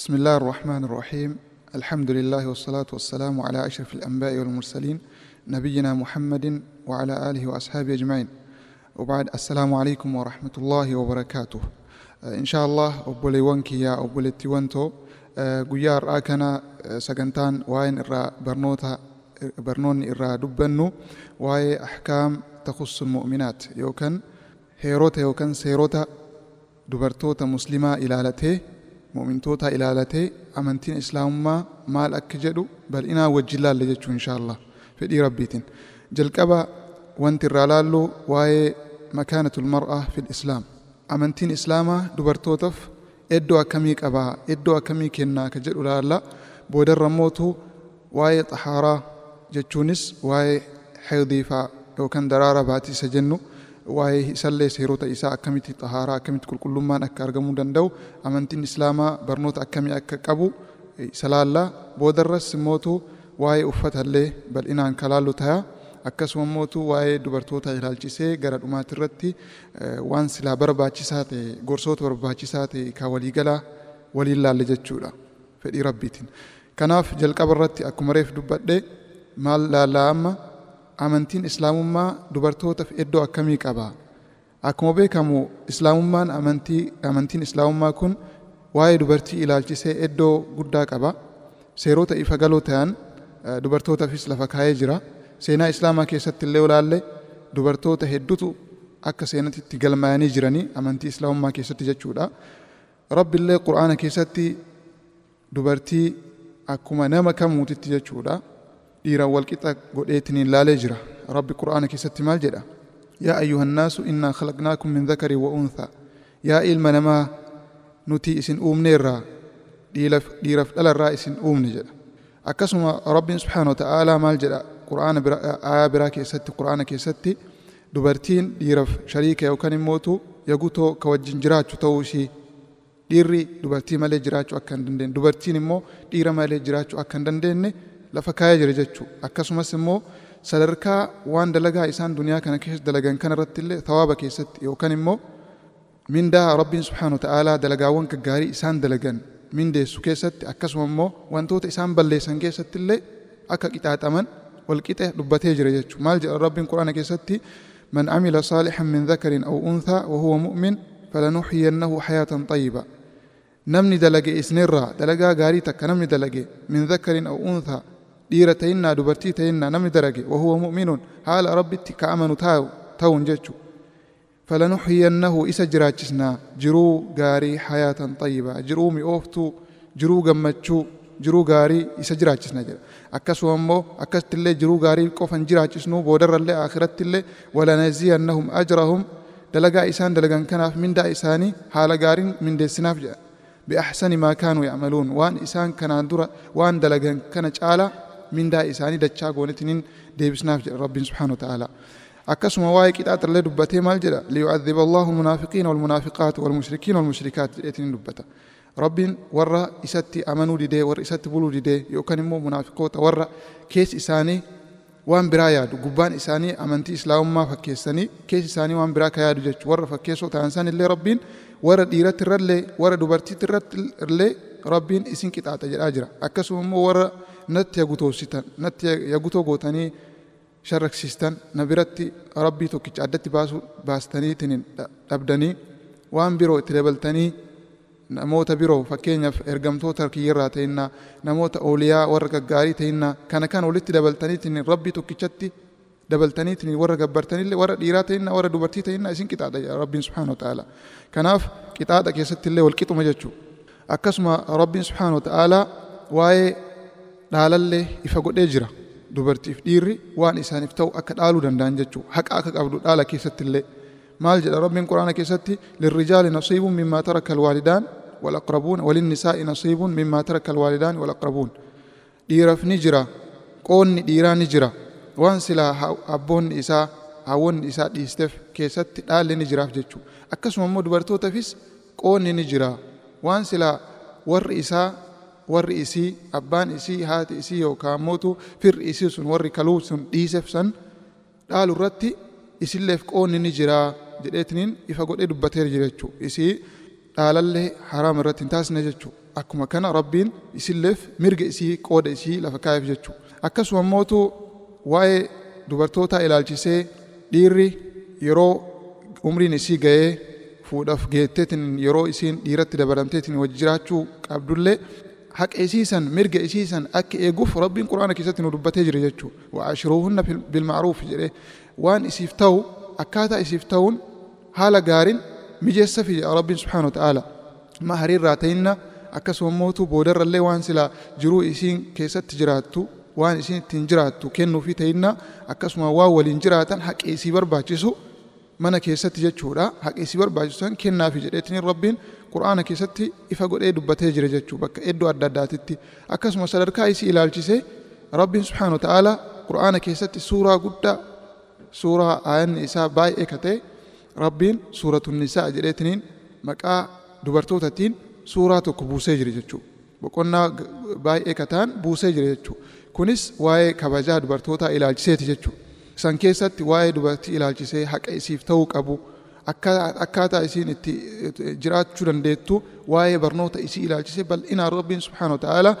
بسم الله الرحمن الرحيم. الحمد لله والصلاة والسلام على أشرف الأنبياء والمرسلين نبينا محمد وعلى آله وأصحابه أجمعين. وبعد السلام عليكم ورحمة الله وبركاته. إن شاء الله أبولي وانكي يا أبولي تيوانتو قيار آكنا سقنتان وين إرى برنوتا برنون إرى دبنو واي أحكام تخص المؤمنات. يوكن هيروتا يوكن سيروتا dubartoota muslimaa ilaalatee mu'mintoota ilaalatee amantiin islaamummaa maal akka jedhu bal'inaa wajjin laalle jechuu inshaallah fedhii rabbiitiin jalqaba wanti irraa laallu waa'ee makaanatul mar'aa fil islaam amantiin islaamaa dubartootaaf iddoo akkamii qabaa iddoo akkamii kennaa ka jedhu laalla boodarra mootu waa'ee xahaaraa jechuunis waa'ee xeediifaa yookaan daraara baatiisa jennu waa'ee isallee seerota isaa akkamitti xahaaraa akkamitti qulqullummaan akka argamuu danda'u amantiin islaamaa barnoota akkamii akka qabu isa laallaa boodarras mootu waa'ee uffatallee bal'inaan kalaallu ta'a. Akkasuma mootu waa'ee dubartoota ilaalchisee gara dhumaati irratti waan silaa barbaachisaa ta'e gorsoota barbaachisaa ta'e ka waliigalaa waliin laalle jechuudha. Fedhii rabbiitiin. Kanaaf jalqaba irratti akkuma reef dubbadhe maal laallaa amma amantiin islaamummaa dubartootaaf iddoo akkamii qaba? Akkuma beekamu islaamummaan amantii amantiin islaamummaa kun waa'ee dubartii ilaalchisee iddoo guddaa qaba. Seerota ifa galoo ta'an dubartootaafis lafa kaa'ee jira. Seenaa islaamaa keessatti illee olaalle dubartoota hedduutu akka seenatitti galmaa'anii jiranii amantii islaamummaa keessatti jechuudha. Rabbi illee qur'aana keessatti dubartii akkuma nama kamuutitti jechuudha dhiiraan walqixa godheetiniin laalee jira. Rabbi qur'aana keessatti maal jedha? Yaa ayyuhannaasu innaa khalaqnaakum min dhakari wa unthaa yaa ilma namaa nuti isin uumneerraa dhiiraaf dhalarraa isin uumne jedha. Akkasuma rabbiin subhaanahu ta'aalaa maal jedha? Qur'aana aayaa biraa keessatti qur'aana keessatti dubartiin dhiiraaf shariika yookaan immootu yagutoo ka wajjin jiraachuu ta'uu ishii. Dhiirri dubartii malee jiraachuu akka hin dandeenye. Dubartiin immoo dhiira malee jiraachuu akka hin dandeenye lafa kaayee jira jechuu akkasumas immoo sadarkaa waan dalagaa isaan duniyaa kana keessa dalagan kana irratti illee tawaaba keessatti yookaan immoo mindaa rabbiin subhaanahu ta'aalaa dalagaawwan gaggaarii isaan dalagan mindeessu keessatti akkasuma immoo wantoota isaan balleessan keessatti illee akka qixaaxaman walqixe dubbatee jira jechuu maal jedha rabbiin quraana keessatti man amila saalixan min dhakarin aw unthaa wa huwa mu'min falanuxyiyannahu hayaatan xayyiba namni dalage isnirraa dalagaa gaarii takka namni dalage min dhakarin aw unthaa dhiira ta'innaa dubartii ta'innaa namni dalage wahuwa mu'minuun haala rabbitti ka amanu ta'uun jechu falanuxyiyannahu isa jiraachisnaa jiruu gaarii hayaatan xayyibaa jiruu mi'ooftuu jiruu gammachuu jiruu gaarii isa jiraachisna jedha akkasuma immoo akkasittillee jiruu gaarii qofan jiraachisnu boodarrallee akhirattillee walanaziyannahum ajrahum dalagaa isaan dalagan kanaaf mindaa isaanii haala gaariin mindeessinaaf jedha biaxsani maa kaanuu yacmaluun waan isaan kanaan dura waan dalagan kana caala mindaa isaanii dachaa goonitiniin deebisnaaf jedha rabbiin subhaanahu ta'aalaa akkasuma waa'ee qixaaxallee dubbatee maal jedha liyucadiba allahu almunaafiqiina walmunaafiqaat walmushrikiina walmushrikaat jedheetiniin dubbata rabbiin warra isatti amanuu didee warra isatti buluu didee yookaan immoo munaafiqoota warra keessi isaanii waan biraa yaadu gubbaan isaanii amantii islaamummaa fakkeessanii keessi isaanii waan biraa ka yaadu jechuudha warra fakkeessoo ta'an san illee rabbiin warra dhiiratti irrallee warra dubartiitti irratti illee rabbiin isin qixaaxa jedhaa jira akkasuma immoo warra natti yagutoositan natti yagutoo gootanii sharraksiistan na biratti rabbii tokkicha addatti baasuu baastaniitiin dhabdanii waan biroo itti dabaltanii namoota biroo fakkeenyaaf ergamtoota kiyyarraa ta'innaa namoota ooliyaa warra gaggaarii ta'innaa kana kan walitti dabaltaniitiin rabbii tokkichatti dabaltaniitiin warra gabbartanillee warra dhiiraa ta'innaa warra dubartii ta'innaa isin qixaaxa rabbiin subhaanahu ta'ala kanaaf qixaaxa keessatti illee walqixuma jechuu akkasuma rabbiin subhaanahu ta'ala waa'ee dhaalallee ifa godhee jira. Dubartiif dhiirri waan isaaniif ta'u akka dhaaluu danda'an jechuu haqa akka qabdu dhaala keessatti illee. Maal jedha? Rabbiin quraana keessatti lirrijaali nasiibuun mimmaa taraka alwaalidaan walaqrabuun walinnisaa'i nasiibuun mimmaa taraka alwaalidaan walaqrabuun. Dhiiraaf ni jira. Qoonni dhiiraa ni jira. Waan silaa abboonni isaa hawwonni isaa dhiisteef keessatti dhaalli ni jiraaf jechuu. Akkasuma immoo dubartootaafis qoonni ni jira. Waan silaa warri isaa warri isii abbaan isii haati isii yookaan mootu firri isii sun warri kaluu sun dhiiseef san dhaalu irratti isilleef qoonni ni jira jedheetiniin ifa godhee dubbateera jira jechuudha isii dhaalallee haraam irratti hin taasisne jechuudha akkuma kana rabbiin isilleef mirga isii qooda isii lafa kaa'eef jechuu akkasuma mootu waa'ee dubartootaa ilaalchisee dhiirri yeroo umriin isii ga'ee fuudhaaf geetteetiin yeroo isiin dhiiratti dabalamteetiin wajji jiraachuu qabdullee حق إسيسا مرق إسيسا أك إيقوف ربي قرآن كيسات نوربة تجري جاتشو وعشروهن بالمعروف جري. وان إسيفتو أكاتا إسيفتون هالا قارن مجيسة في ربي سبحانه وتعالى. ما هرير راتين أكسو موتو بودر اللي وان سلا جرو إسين كيسات تجراتو وان إسين تنجراتو. كنو في تينا أكسو واو والإنجراتا حق إسيبر باجسو. مانا كيسات جاتشو لا حق إسيبر باجسو. كنا في جريتني ربي quraana keessatti ifa godhee dubbatee jira jechuu bakka iddoo adda addaatitti akkasuma sadarkaa isii ilaalchisee rabbiin subhaanahu wa ta'ala quraana keessatti suuraa guddaa suuraa aayanni isaa baay'ee katee rabbiin suuratun nisaa jedheetiniin maqaa dubartootatiin suuraa tokko buusee jira jechuudha. Boqonnaa baay'ee kataan buusee jira jechuudha. Kunis waa'ee kabajaa dubartootaa ilaalchiseeti jechuudha. San keessatti waa'ee dubartii ilaalchisee haqa isiif ta'uu qabu akkaataa isiin itti jiraachuu dandeettu waa'ee barnoota isii ilaalchisee bal'inaan rabbiin subhaanahu wa ta'ala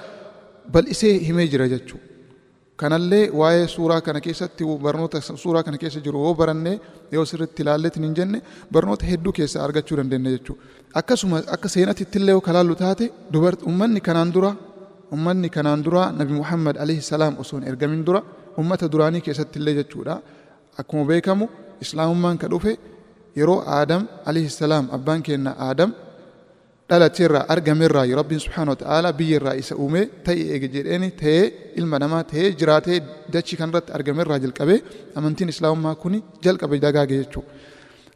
bal'isee himee jira jechuudha. kanallee waa'ee suuraa kana keessatti barnoota suuraa kana keessa jiru yoo barannee yoo sirriitti ilaalleetiin hin jenne barnoota hedduu keessaa argachuu dandeenya jechuudha. Akkasuma akka seenatti illee yoo kalaallu taate uummanni kanaan dura uummanni kanaan dura Nabi Muhammad alayhi salaam osoo hin ergamin dura uummata duraanii keessatti illee jechuudha. Akkuma beekamu islaamummaan ka dhufe yeroo Aadam alayhi salaam abbaan keenya Aadam dhalateerraa argameerraa rabbiin subhaanahu wa ta'ala biyyarraa isa uume ta'e eege jedheeni ta'ee ilma namaa ta'ee jiraatee dachii kanarratti argameerraa jalqabee amantiin islaamummaa kuni jalqabe dagaage jechuudha.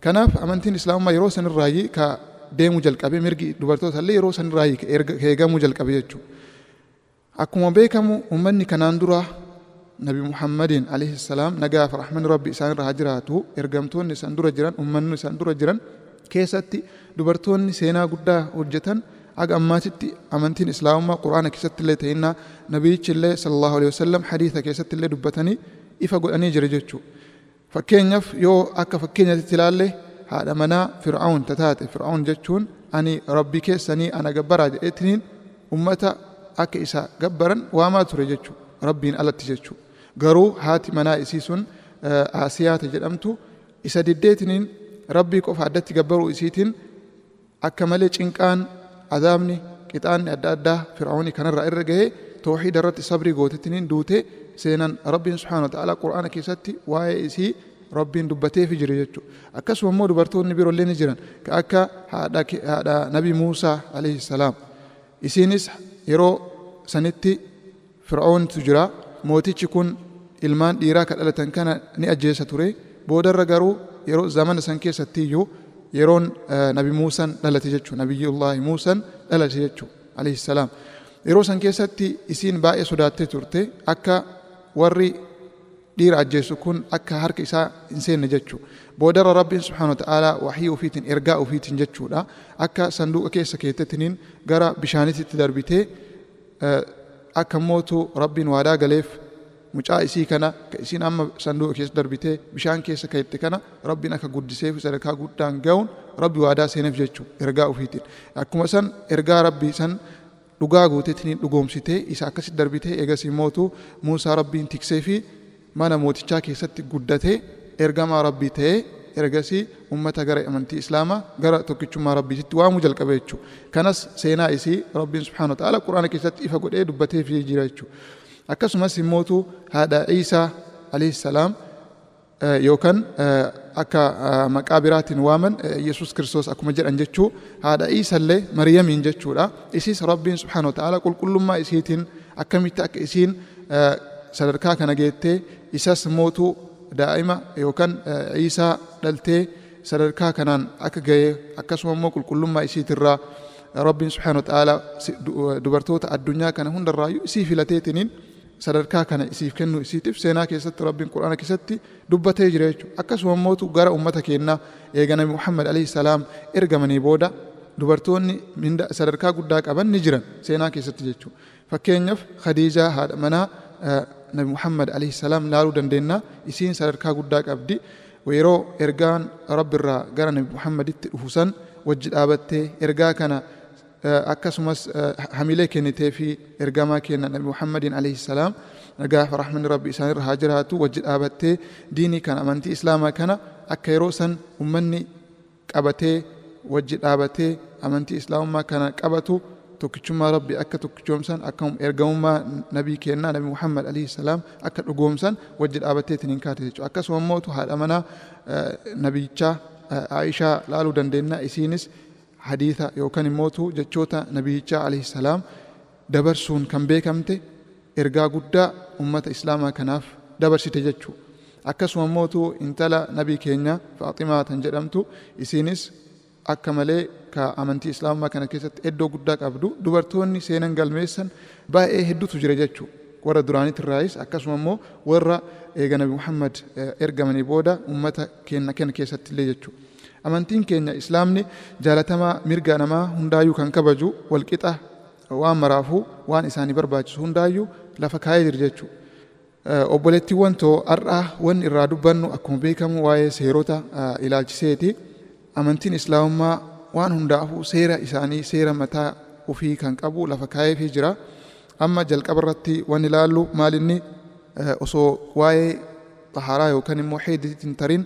Kanaaf amantiin islaamummaa yeroo sanirraayi ka deemuu jalqabe mirgi dubartoota illee yeroo sanirraayi ka eegamuu jalqabe jechuudha. Akkuma beekamu uummanni kanaan dura Nabi Muhammadin alayhi salaam nagaa fi rahmanni rabbi isaanirra haa jiraatu ergamtoonni isaan dura jiran uummanni isaan dura jiran keessatti dubartoonni seenaa guddaa hojjetan aga ammaatitti amantiin islaamummaa quraana keessatti illee ta'inna nabiyichi illee sallallahu alaihi wasallam hadiisa keessatti illee dubbatanii ifa godhanii jira jechuudha. Fakkeenyaaf yoo akka fakkeenyatti ilaalle haadha manaa fir'aawun taate fir'aawun jechuun ani rabbi keessanii ana gabbaraa jedheetiniin ummata akka isa gabbaran waamaa ture jechuudha. Rabbiin alatti jechuudha. Garuu haati manaa isii sun Asiyaata jedhamtu isa diddeetiniin rabbii qofa addatti gabbaruu isiitiin akka malee cinqaan azaabni qixaanni adda addaa fir'aawunii kanarraa irra gahee tooxiida irratti sabrii gootetiniin duutee seenan rabbiin subhaanahu wa ta'ala qura'aana keessatti waa'ee isii rabbiin dubbateefi jira jechuudha. Akkasuma immoo dubartoonni biroollee ni jiran akka haadha nabi Muusaa alayhi salaam. Isiinis yeroo sanitti fir'aawuntu jira mootichi kun ilmaan dhiiraa ka dhalatan kana ni ajjeesa ture boodarra garuu yeroo zamana san keessatti iyyuu yeroon nabi Muusaan dhalate jechuudha nabiyyullaahi Muusaan dhalate jechuudha alayhi salaam yeroo san keessatti isiin baay'ee sodaattee turte akka warri dhiira ajjeesu kun akka harka isaa hin seenne jechuudha boodarra rabbiin subhaanahu ta'aalaa wahii ofiitiin ergaa ofiitiin jechuudha akka sanduuqa keessa keettetiniin gara bishaanititti darbitee akka mootu rabbiin waadaa galeef mucaa isii kana ka isiin amma sanduuqa keessa darbitee bishaan keessa kaa'ette kana rabbiin akka guddiseef sadarkaa guddaan ga'uun rabbi waadaa seeneef jechuudha ergaa ofiitiin akkuma san ergaa rabbii san dhugaa gootetiniin dhugoomsitee isa akkasitti darbitee eegasii mootu Muusaa rabbiin tiksee fi mana mootichaa keessatti guddatee ergamaa rabbii ta'ee ergasii ummata gara amantii islaamaa gara tokkichummaa rabbiitti waamuu jalqabe jechuudha. Kanas seenaa isii rabbiin subhaanahu wa ta'ala quraana keessatti ifa godhee dubbatee fi jira jechuudha. Akkasumas immootu haadha Iisaa alayhi salaam yookaan akka maqaa biraatiin waaman Yesuus Kiristoos akkuma jedhan jechuu haadha Iisallee Maryamiin jechuudha. Isis rabbiin subhaanahu wa ta'ala qulqullummaa isiitiin akkamitti akka isiin sadarkaa kana geettee isas mootuu daa'ima yookaan Iisaa dhaltee sadarkaa kanaan akka ga'ee akkasuma immoo qulqullummaa isiitirraa rabbiin subhaanahu wa ta'ala dubartoota addunyaa kana hundarraayyuu isii filateetiniin sadarkaa kana isiif kennu isiitiif seenaa keessatti rabbiin quraana keessatti dubbatee jira jechuudha. Akkasuma mootu gara uummata keenyaa eega nabi Muhammad alayhi salaam ergamanii booda dubartoonni sadarkaa guddaa qaban ni jiran seenaa keessatti jechuudha. Fakkeenyaaf Khadiijaa haadha manaa nabi Muhammad alayhi salaam laaluu dandeenya isiin sadarkaa guddaa qabdi. Yeroo ergaan rabbirraa gara nabi Muhammaditti dhufu san wajji dhaabattee ergaa kana akkasumas hamilee kennitee fi ergamaa kenna nabi muhammadin alayhi salaam nagaa fi rahmanni rabbi isaanirra haa jiraatu wajji dhaabattee diinii kana amantii islaamaa kana akka yeroo san ummanni qabatee wajji dhaabatee amantii islaamummaa kana qabatu tokkichummaa rabbi akka tokkichoomsan akka ergamummaa nabii kennaa nabi muhammad alayhi salaam akka dhugoomsan wajji dhaabatteetiin hin kaate jechuudha akkasuma immootu haadha manaa nabiyichaa aishaa laaluu dandeenya isiinis hadiisa yookaan immootu jechoota nabiyichaa alayhi salaam dabarsuun kan beekamte ergaa guddaa ummata islaamaa kanaaf dabarsite jechuudha akkasuma immootu intala nabii keenya faaximaa tan jedhamtu isiinis akka malee ka amantii islaamaa kana keessatti iddoo guddaa qabdu dubartoonni seenan galmeessan baay'ee hedduutu jira jechuudha warra duraanitti irraayis akkasuma immoo warra eega nabi muhammad ergamanii booda ummata keenya kana keessatti illee jechuudha. Amantiin keenya islaamni jaalatamaa mirga namaa hundaayyuu kan kabaju walqixa waan maraafuu waan isaanii barbaachisu hundaayyuu lafa kaa'ee jira jechuudha. Obboleettiiwwan too har'aa wanni irraa dubbannu akkuma beekamu waa'ee seerota ilaalchiseeti. Amantiin islaamummaa waan hundaafuu seera isaanii seera mataa ofii kan qabu lafa kaa'eefii jira. Amma jalqaba irratti wanni ilaallu maalinni osoo waa'ee xahaaraa yookaan immoo heeditti hin tarin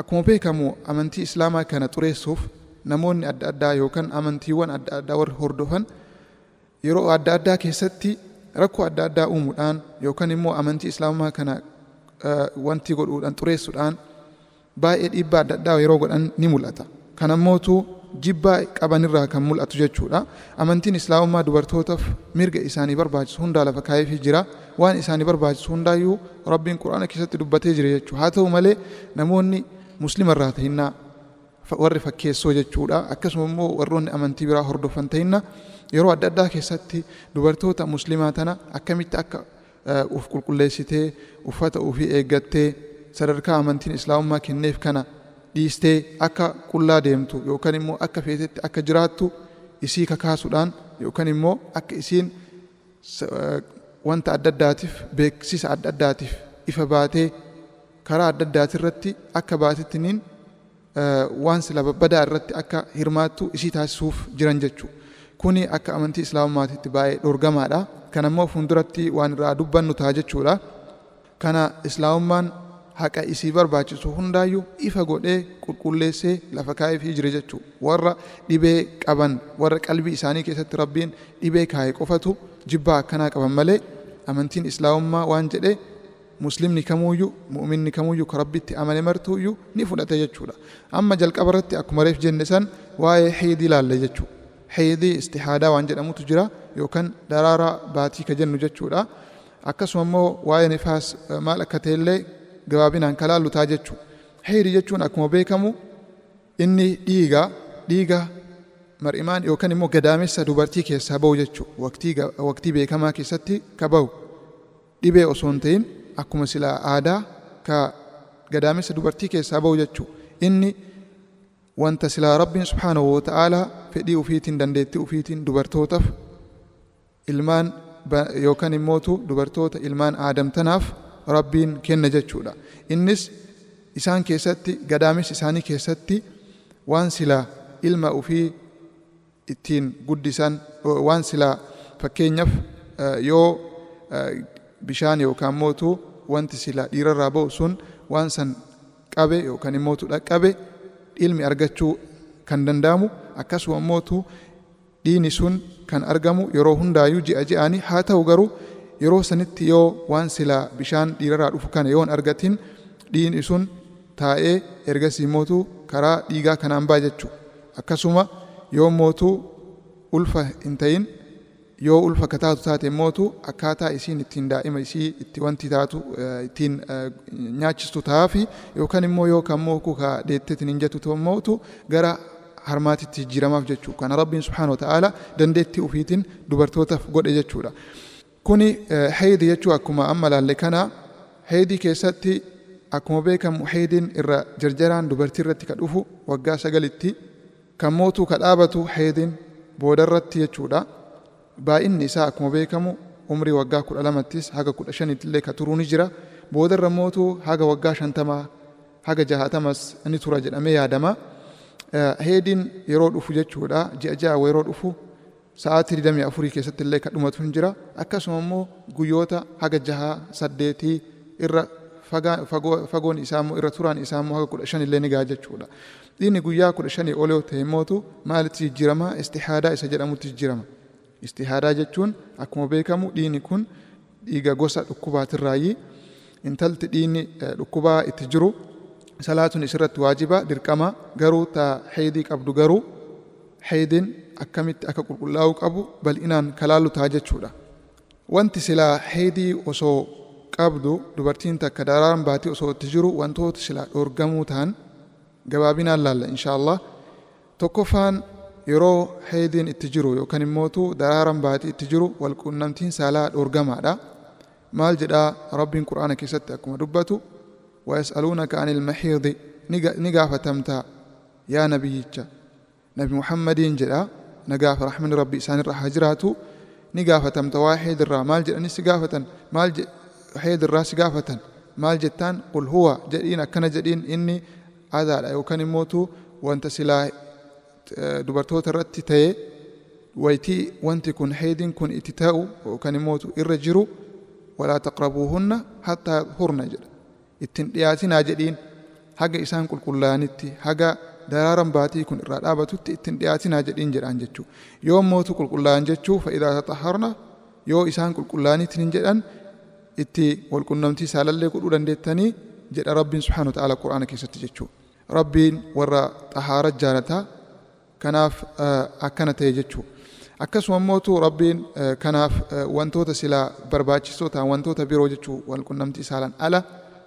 akkuma beekamu amantii islaamaa kana xureessuuf namoonni adda addaa yookaan amantiiwwan adda addaa warri hordofan yeroo adda addaa keessatti rakkoo adda addaa uumuudhaan yookaan immoo amantii islaamaa kana wanti godhuudhaan xureessuudhaan baay'ee dhiibbaa adda addaa yeroo godhan ni mul'ata. Kana immootu jibbaa qabanirraa kan mul'atu jechuudha. Amantiin islaamummaa dubartootaaf mirga isaanii barbaachisu hundaa lafa kaa'eefii jira. Waan isaanii barbaachisu hundaayyuu rabbiin quraana keessatti dubbatee jira jechuudha. Haa ta'u malee namoonni muslima irraa tahinnaa warri fakkeessoo jechuudha. Akkasuma immoo warroonni amantii biraa hordofan tahinna yeroo adda addaa keessatti dubartoota muslimaa tana akkamitti akka uf qulqulleessitee uffata ofii eeggattee sadarkaa amantiin islaamummaa kenneef kana dhiistee akka qullaa deemtu yookaan immoo akka feetetti akka jiraattu isii kakaasuudhaan yookaan immoo akka isiin wanta adda addaatiif beeksisa adda addaatiif ifa baatee karaa adda addaatirratti akka baatittiniin waan sila babbadaa irratti akka hirmaattu isii taasisuuf jiran jechuudha. Kuni akka amantii islaamummaatitti baay'ee dhorgamaadha. Kana immoo fuulduratti waan irraa dubbannu ta'a jechuudha. Kana islaamummaan haqa isii barbaachisu hundaayyuu ifa godhee qulqulleessee lafa kaa'eefii jira jechuudha. Warra dhibee qaban warra qalbii isaanii keessatti rabbiin dhibee kaa'e qofatu jibbaa akkanaa qaban malee amantiin islaamummaa waan jedhee muslimni kamuuyyuu mu'minni kamuuyyuu ka rabbitti amane martuuyyuu ni fudhate jechuudha. Amma jalqaba irratti akkuma reef jenne san waa'ee heedii ilaalle jechuudha. Heedii istihaadaa waan jedhamutu jira yookaan daraaraa baatii ka jennu jechuudha. Akkasuma immoo waa'ee nifaas maal akka ta'ellee gabaabinaan kalaallu ta'a jechuudha. Heedii jechuun akkuma beekamu inni dhiiga dhiiga mar'imaan yookaan immoo gadaamessa dubartii keessaa bahu jechuudha. Waqtii beekamaa keessatti ka bahu dhibee osoo hin ta'in akkuma silaa aadaa ka gadaamessa dubartii keessaa bahu jechuudha. Inni wanta silaa rabbiin subhaanahu wa ta'aalaa fedhii ufiitiin dandeettii ufiitiin dubartootaaf ilmaan yookaan immootu dubartoota ilmaan aadamtanaaf rabbiin kenna jechuudha. Innis isaan keessatti gadaamessa isaanii keessatti waan silaa ilma ufii ittiin guddisan waan silaa fakkeenyaaf yoo bishaan yookaan mootu wanti silaa dhiirarraa ba'u sun waan san qabe yookaan immootu dhaqqabe ilmi argachuu kan danda'amu akkasuma immootu dhiini sun kan argamu yeroo hundaayyuu ji'a ji'aanii haa ta'u garuu yeroo sanitti yoo waan silaa bishaan dhiirarraa dhufu kana yoo hin argatin dhiini sun taa'ee ergasii mootu karaa dhiigaa kanaan ba'a jechuudha. Akkasuma yoo mootu ulfa hin ta'in yoo ulfa ka taatu taate mootu akkaataa isiin ittiin daa'ima isii itti wanti taatu ittiin nyaachistu ta'aafi yookaan immoo yoo kan mooku ka deetteetiin hin jettu mootu gara harmaatitti jijjiiramaaf jechuudha. Kana rabbiin subhaanahu wa ta'ala dandeettii ufiitiin dubartootaaf godhe jechuudha. Kuni heedi jechuu akkuma amma laalle kana heedii keessatti akkuma beekamu heediin irra jarjaraan dubartii irratti ka dhufu waggaa sagalitti kan mootuu ka dhaabatu heediin boodarratti jechuudha. Baay'inni isaa akkuma beekamu umrii waggaa kudha lamattis haga kudha shanitti illee ka turuu ni jira. Boodarra mootuu haga waggaa shantamaa haga jahaatamas ni tura jedhamee yaadama. Heediin yeroo dhufu jechuudha ji'a ja'a yeroo dhufu sa'aatii digdamii afurii keessatti illee kan dhumatu hin jira akkasuma immoo guyyoota haga jahaa saddeetii irra fagoon isaa immoo irra turaan isaa immoo haga kudha shan illee ni gaha jechuudha. Dhiinni guyyaa kudha shanii ol yoo ta'e immootu maalitti jijjiirama istihaadaa isa jedhamutti jijjiirama. Istihaadaa jechuun akkuma beekamu dhiinni kun dhiiga gosa dhukkubaatirraayi intalti dhiinni dhukkubaa itti jiru salaatuun isirratti waajiba dirqama garuu ta heedii qabdu garuu heediin akkamitti akka qulqullaa'uu qabu bal'inaan kalaallu ta'a jechuudha. Wanti silaa heedii osoo qabdu dubartiin takka daraaraan baatii osoo itti jiru wantoota silaa dhoorgamuu ta'an gabaabinaan laalla inshaallah tokkoffaan yeroo heediin itti jiru yookaan immootu daraaraan baatii itti jiru walquunnamtiin saalaa dhoorgamaadha. maal jedhaa? Rabbiin quraana keessatti akkuma dubbatu ويسألونك عن المحيض نقافة تمتا يا نبيك نبي محمد جدا نقافة رحمن ربي إسان الرح هجراته نقافة تمتا واحد الرا مال جد أني سقافة مال حيد الرا سقافة مال جتان قل هو جدين أكنا جدين إني هذا لا يكن يموتوا dubartoota irratti ta'ee waytii wanti kun heediin kun itti ta'u yookaan immootu irra jiru walaa taqrabuuhunna hattaa hurna jedha. Ittiin dhiyaatinaa jedhiin haga isaan qulqullaa'anitti haga daraaran baatii kun irraa dhaabatutti ittiin dhiyaatinaa jedhiin jedhaan jechuu. Yoo mootu qulqullaa'an jechuu fa'idaa taxaharna yoo isaan qulqullaa'anitti hin jedhan itti walqunnamtii saalallee godhuu dandeettanii jedha rabbiin subhaanahu ta'ala quraana keessatti jechuu. Rabbiin warra xahaara jaalataa kanaaf akkana ta'e jechuu akkasuma mootu rabbiin kanaaf wantoota silaa barbaachisoo ta'an wantoota biroo jechuu walqunnamtii saalan ala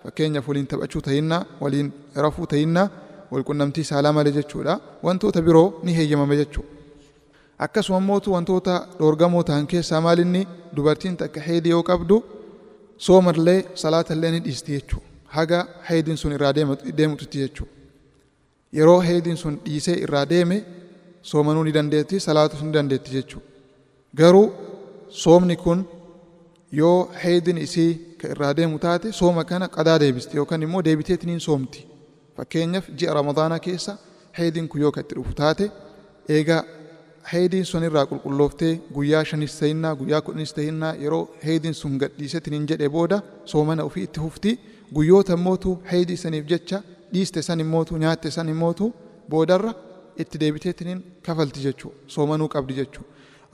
fakkeenyaaf waliin taphachuu ta'innaa waliin rafuu ta'innaa walqunnamtii saalaa malee jechuudha wantoota biroo ni heeyyamame jechuudha. Akkasuma mootu wantoota dhoorgamoo ta'an keessaa maalinni dubartiin takka heedii yoo qabdu soomallee salaatallee ni dhiisti jechuudha. Haga heediin sun irraa deemututti jechuudha. Yeroo heediin sun dhiisee irraa deeme soomanuu ni dandeetti salaatus ni dandeetti jechuudha. Garuu soomni kun yoo heediin isii ka irraa deemu taate sooma kana qadaa deebisti yookaan immoo deebiteetiniin soomti. Fakkeenyaaf ji'a Ramadaanaa keessa heediin kun yoo ka itti dhufu taate eegaa heediin sun irraa qulqullooftee guyyaa shanis ta'innaa guyyaa kudhanis ta'innaa yeroo heediin sun gadhiisetiniin jedhe booda soomana ofii itti hufti guyyoota immootu heedii saniif jecha dhiiste san immootu nyaatte san immootu boodarra itti deebiteetiniin kafalti jechuu soomanuu qabdi jechuu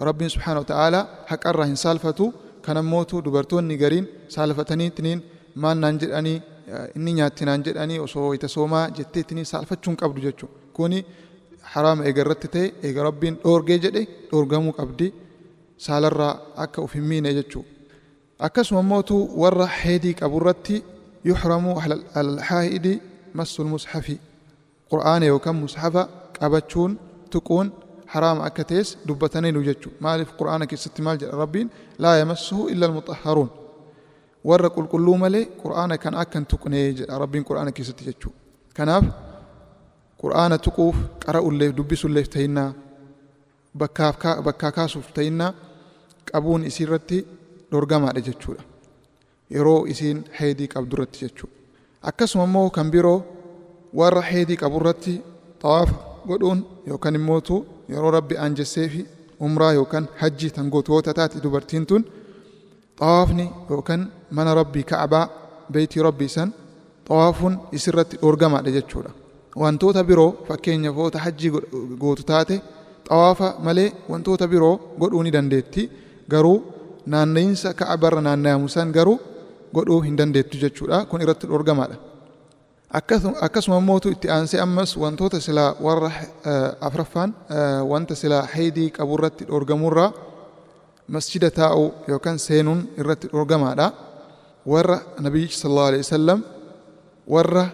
rabbiin subhaanahu wa ta'aalaa haqarraa hin saalfatu kanammootu dubartoonni gariin saalfataniitiniin maannaan jedhanii inni nyaattinaan jedhanii osoo ita soomaa jetteetiniin saalfachuu hin qabdu jechuu kuni haraama eega irratti ta'e eega rabbiin dhoorgee jedhe dhoorgamuu qabdi saalarraa akka uf hin miine jechuu akkasuma mootu warra heedii qabu irratti yuxramu alhaa'idi massul mushafi qur'aana yookaan mushafa qabachuun tuquun haraama akka ta'es dubbataniiru jechuu. Maaliif qur'aana keessatti maal jedha rabbiin? Laa yamassuhu illa almuxahharuun warra qulqulluu malee qur'aana kan akka hin tuqnee jedha rabbiin qur'aana keessatti jechuu. Kanaaf qur'aana tuquuf qara'ulleef dubbisulleef ta'innaa bakkaa kaasuuf ta'innaa qabuun isiirratti dhorgamaadha jechuudha yeroo isiin heedii qabdurratti jechuudha akkasuma immoo kan biroo warra heedii qaburratti xawaafa godhuun yookaan immootu yeroo rabbi aanjessee fi umraa yookaan hajjii tan gootoota taate dubartiin tun xawaafni yookaan mana rabbii ka'abaa beeytii rabbii san xawaafuun isirratti dhorgamaadha jechuudha. Wantoota biroo fakkeenyaaf woota hajjii gootu taate xawaafa malee wantoota biroo godhuu ni dandeetti garuu naanna'iinsa ka'abarra naannayamu san garuu godhuu hin dandeettu jechuudha kun irratti dhorgamaadha. Akkasuma mootu itti aansee ammas wantoota silaa warra afraffaan wanta silaa heedii qaburratti dhorgamurraa masjida taa'uu yookaan seenuun irratti dhorgamaadha warra nabiyyichi sallallahu alaihi wasallam warra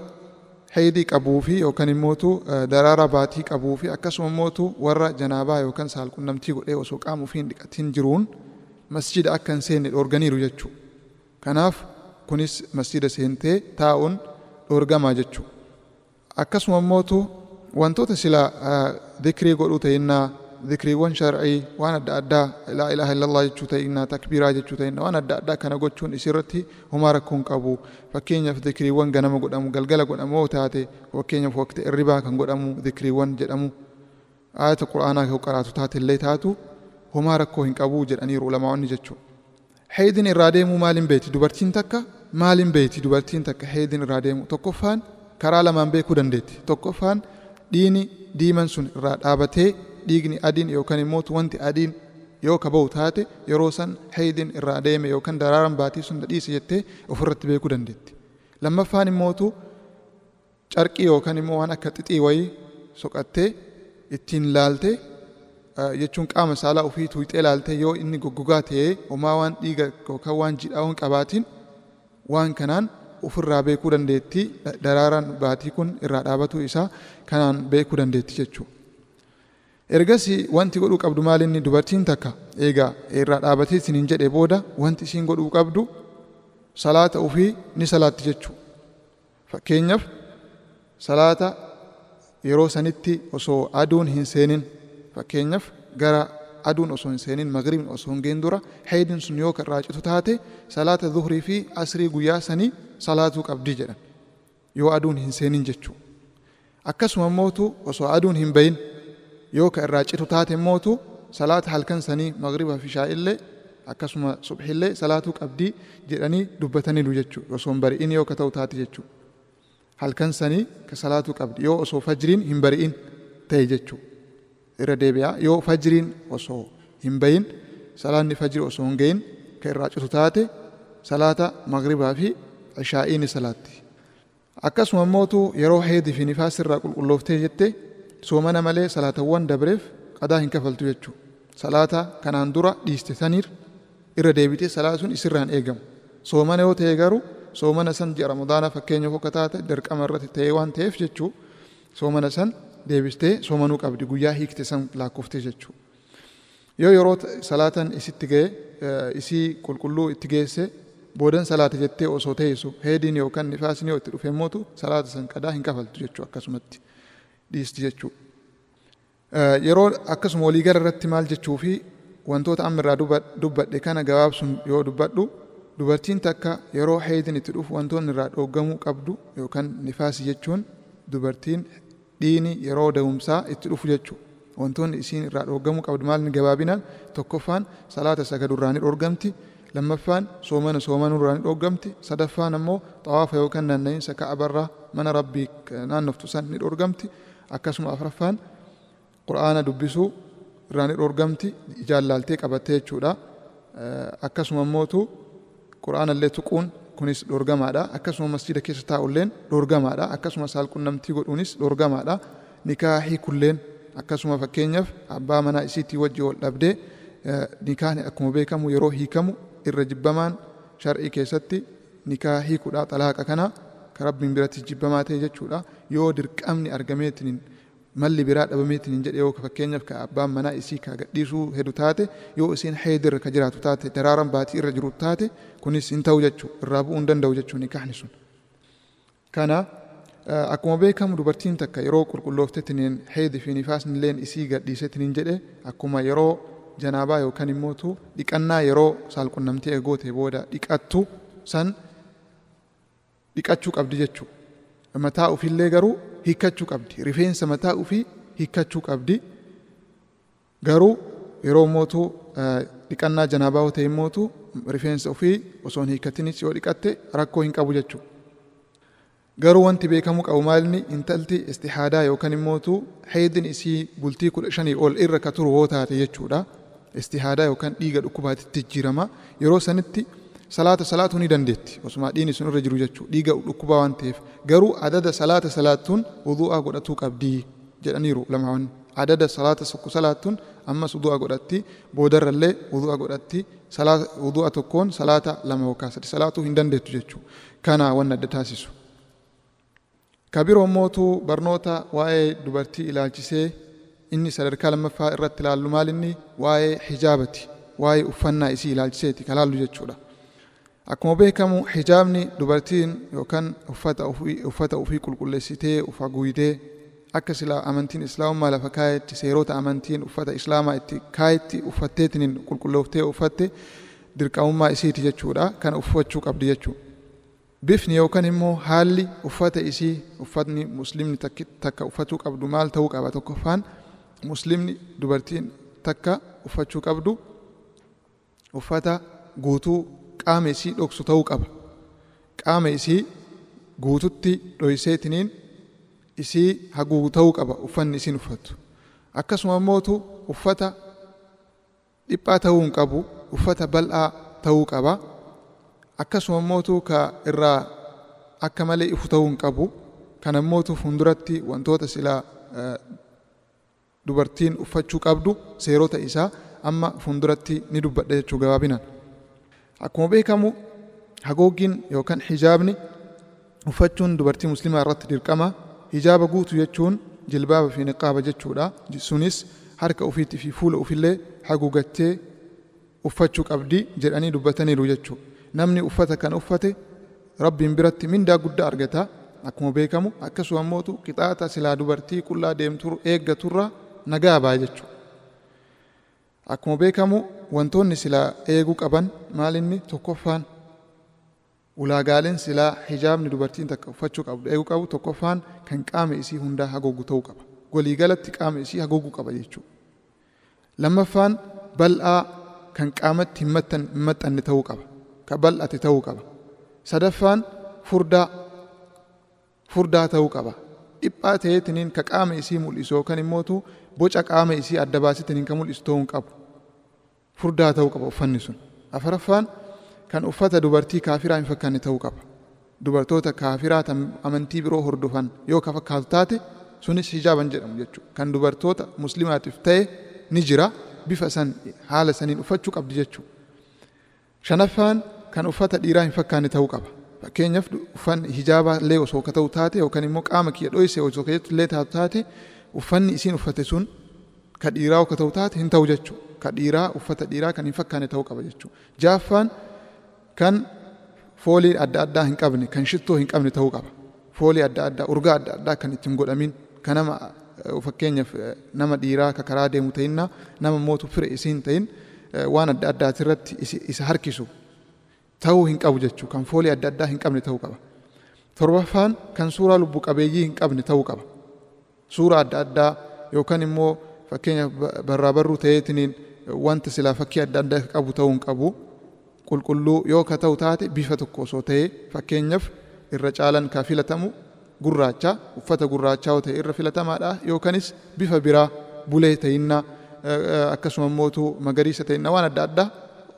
heedii qabuu fi yookaan immootu daraara baatii qabuu fi akkasuma immootu warra janaabaa yookaan saalqunnamtii godhee osoo qaama ofii hin dhiqatin jiruun masjida akka hin seenne dhorganiiru jechuudha. Kanaaf kunis masjida seentee taa'uun dhorgamaa jechuudha. Akkasuma immootu wantoota silaa dhikrii godhuu ta'innaa dhikriiwwan shar'ii waan adda addaa laa ilaaha illallah jechuu ta'innaa takbiiraa jechuu ta'innaa waan adda addaa kana gochuun isirratti homaa rakkoo hin qabu. Fakkeenyaaf dhikriiwwan ganama godhamu galgala godhamu yoo taate fakkeenyaaf waqtii irribaa kan godhamu dhikriiwwan jedhamu ayata quraanaa yoo qaraatu taate illee taatu homaa rakkoo hin qabuu jedhaniiru ulamaa'onni jechuudha. Heedin irraa deemuu maaliin beeti dubartiin takka maaliin beeti dubartiin takka heedin irraa deemu tokkoffaan karaa lamaan beekuu dandeetti tokkoffaan dhiini diiman sun irraa dhaabatee dhiigni adiin yookaan immoo wanti adiin yoo ka ba'u taate yeroo san heedin irraa deeme yookaan daraaran baatii sun dhiise jettee ofirratti beekuu dandeetti. Lammaffaan immootu carqii yookaan immoo waan akka xixii wayii soqattee ittiin laaltee jechuun qaama saalaa ofii tuuxee laaltee yoo inni goggogaa ta'ee homaa waan dhiiga yookaan waan jiidhaa hin qabaatiin waan kanaan ofirraa beekuu dandeetti daraaraan baatii kun irraa dhaabatuu isaa kanaan beekuu dandeetti jechuudha. Ergas wanti godhuu qabdu maal inni dubartiin takka eegaa irraa dhaabatee isiniin jedhee booda wanti isiin godhuu qabdu salaata ofii ni salaatti jechuudha. Fakkeenyaaf salaata yeroo sanitti osoo aduun hin seenin fakkeenyaaf gara aduun osoo hin seenin magribni osoo hin geen dura heedin sun yoo kan raacitu taate salaata zuhrii fi asrii guyyaa sanii salaatuu qabdi jedhan. Yoo aduun hin seenin jechuu. Akkasuma mootu osoo aduun hin bayin yoo kan irraa citu taate mootu salaata halkan sanii magriba fi shaa'illee akkasuma subhillee salaatuu qabdii jedhanii dubbataniiru jechuu. Osoo hin bari'in yoo ka ta'u taate jechuu. Halkan sanii ka salaatuu qabdi. Yoo osoo fajriin hin bari'in ta'e jechuu irra deebi'aa yoo fajriin osoo hin bayin salaanni fajri osoo hin gayin ka irraa citu taate salaata magribaa fi ishaa'ii ni salaatti. Akkasuma mootu yeroo heedii fi nifaas irraa qulqullooftee jette soomana malee salaatawwan dabreef qadaa hin kafaltu jechuudha. Salaata kanaan dura dhiiste saniir irra deebitee salaatuun isirraan eegamu. Soomana yoo ta'e garuu soomana san ji'a ramadaana fakkeenyaaf akka taate dirqama irratti ta'ee waan ta'eef jechuu soomana san deebistee soomanuu qabdi guyyaa hiikte san lakkoftee jechuudha. Yoo yeroo salaatan isitti ga'e isii qulqulluu itti geesse boodan salaata jettee osoo teessu heediin yookaan nifaasni yoo itti dhufe mootu salaata san qadaa hin kafaltu jechuu akkasumatti dhiisti jechuu. Yeroo akkasuma waliigala irratti maal jechuu fi wantoota amma irraa dubbadhe kana gabaabsuun yoo dubbadhu dubartiin takka yeroo heediin itti dhufu wantoonni irraa dhooggamuu qabdu yookaan nifaasi jechuun dubartiin dhiini yeroo da'umsaa itti dhufu jechuudha. Wantoonni isiin irraa dhooggamuu qabdu maal gabaabinaan tokkoffaan salaata sagaduu irraa ni dhoorgamti. lammaffaan soomana soomanuu irraa ni dhoorgamti. Sadaffaan ammoo xawaafa yookaan naanna'iinsa ka'abarraa mana rabbii naannoftu san ni dhoorgamti. Akkasuma afraffaan qura'aana dubbisuu irraa ni dhoorgamti. Jaallaaltee qabattee jechuudha. Akkasuma ammootu qura'aana illee tuquun kunis dhoorgamaadha akkasuma masjida keessa taa'ulleen dhoorgamaadha akkasuma saalqunnamtii godhuunis dhoorgamaadha nikaahii kulleen. Akkasuma fakkeenyaaf abbaa manaa isiitii wajji wal dhabdee nikaahni akkuma beekamu yeroo hiikamu irra jibbamaan shar'ii keessatti nikaa hiikuudha xalaaqa kana ka rabbiin biratti jibbamaa ta'e jechuudha. Yoo dirqamni argameetiin malli biraa dhabameetiin jedhe yoo fakkeenyaaf ka abbaan manaa isii ka gadhiisuu hedu taate yoo isiin heedirra ka jiraatu taate daraaran baatii irra jiru taate kunis hin ta'u jechuu irraa bu'uu hin danda'u jechuu nikaahni sun. Kana akkuma beekamu dubartiin takka yeroo qulqulloofteetiin heedii fi nifaasni illeen isii gadhiiseetiin jedhe akkuma yeroo janaabaa yookaan immootu dhiqannaa yeroo saalqunnamtee goote booda dhiqattu san dhiqachuu qabdi jechuudha. Mataa ofiillee garuu hiikkachuu qabdi. Rifeensa mataa ofii hiikkachuu qabdi. Garuu yeroo mootu dhiqannaa janaabaa ta'e mootu rifeensa ofii osoo hin hiikkatinis yoo dhiqatte rakkoo hin qabu jechuudha. Garuu wanti beekamuu qabu maalni intalti istihaadaa yookaan immootu heedin isii bultii kudha shanii ol irra ka turu yoo taate jechuudha. istihaadaa yookaan dhiiga dhukkubaatitti jijjiirama yeroo sanitti salaata salaatuu ni dandeetti. Osuma dhiini sun irra jiru jechuudha dhiiga dhukkubaa waan ta'eef garuu adada salaata salaattuun wudu'aa godhatuu qabdi jedhaniiru lamaawwan adada salaata tokko salaattuun ammas wudu'aa godhatti boodarrallee wudu'aa godhatti wudu'a tokkoon salaata lama yookaan sadi salaatuu hin dandeettu jechuudha kana waan adda taasisu. Kabiroo mootuu barnoota waa'ee dubartii ilaalchisee inni sadarkaa lammaffaa irratti ilaallu maal inni? Waa'ee hijaabati. Waa'ee uffannaa isii ilaalchiseeti. Kan ilaallu jechuudha. Akkuma beekamu hijaabni dubartiin yookaan uffata ofii qulqulleessitee of haguugdee akka silaa amantiin islaamummaa lafa kaayetti seerota amantiin uffata islaamaa itti kaayetti uffatteetiin qulqullooftee uffatte dirqamummaa isiiti jechuudha kan uffachuu qabdi jechuudha. Bifni yookaan immoo haalli uffata isii uffatni muslimni takka uffatuu qabdu maal ta'uu qaba tokkoffaan muslimni dubartiin takka uffachuu qabdu uffata guutuu qaama isii dhoksu ta'uu qaba. Qaama isii guututti dhoyseetiniin isii haguugu ta'uu qaba uffanni isiin uffattu akkasuma immootu uffata dhiphaa ta'uu hin qabu uffata bal'aa ta'uu qaba. Akkasuma immootu ka irraa akka malee ifu ta'uu hin qabu kana immootu fuulduratti wantoota silaa dubartiin uffachuu qabdu seerota isaa amma fuulduratti ni dubbadha jechuu gabaabinaan akkuma beekamu hagooggiin yookaan hijaabni uffachuun dubartii muslimaa irratti dirqama hijaaba guutu jechuun jilbaaba fi niqaaba jechuudha. Sunis harka ufiitti fi fuula ufillee haguugattee uffachuu qabdi jedhanii dubbataniiru jechuu. Namni uffata kan uffate rabbiin biratti mindaa guddaa argata. Akkuma beekamu akkasuma immootu qixaaxa silaa dubartii qullaa deemtu eeggaturra nagaa baa jechuu. Akkuma beekamu wantoonni silaa eeguu qaban maalinni tokkoffaan ulaagaaleen silaa hijaabni dubartiin takka uffachuu qabdu eeguu qabu tokkoffaan kan qaama isii hundaa haguugu ta'uu qaba. Waliigalatti qaama isii haguugu qaba jechuudha. Lammaffaan bal'aa kan qaamatti hin maxxanne ta'uu qaba. Ka bal'ate ta'uu qaba. Sadaffaan furdaa furdaa ta'uu qaba. Dhiphaa ta'eetiniin ka qaama isii mul'isu yookaan immootu boca qaama isii adda baasitiniin ka mul'isu ta'uu hin qabu furdaa ta'uu qaba uffanni sun. Afaraffaan kan uffata dubartii kaafiraa hin fakkaanne ta'uu qaba. Dubartoota kaafiraa tan amantii biroo hordofan yoo ka fakkaatu taate sunis hijaaban jedhamu jechuudha. Kan dubartoota muslimaatiif ta'e ni jira. Bifa san haala saniin uffachuu qabdi jechuudha. Shanaffaan kan uffata dhiiraa hin fakkaanne ta'uu qaba. Fakkeenyaaf uffanni hijaabaa illee osoo ka ta'u taate yookaan immoo qaama kiyya dhoyse osoo keessatti illee taatu taate uffanni isiin uffate sun ka dhiiraa ka ta'u taate hin ta'u jechuudha ka dhiiraa uffata dhiiraa kan hin fakkaanne ta'uu qaba jechuudha jaaffaan kan foolii adda addaa hin qabne kan shittoo hin qabne ta'uu qaba. Foolii adda addaa urgaa adda addaa kan ittiin godhamin kan nama fakkeenyaaf nama dhiiraa ka karaa deemu ta'inna nama mootu fire isiin ta'in waan adda addaatirratti isa harkisu ta'uu hin qabu jechuu. Kan foolii adda addaa hin qabne ta'uu qaba. Torbaffaan kan suuraa lubbu qabeeyyii hin qabne ta'uu qaba. Suuraa adda addaa yookaan immoo fakkeenyaaf barraa barruu ta'eetiniin wanta silaa fakkii adda addaa qabu ta'uu hin qabu qulqulluu yoo ka ta'u taate bifa tokko osoo ta'ee fakkeenyaaf irra caalan ka filatamu gurraacha uffata gurraachaa ta'e irra filatamaadha. Yookaanis bifa biraa bulee ta'innaa akkasuma immootu magariisa ta'inna waan adda addaa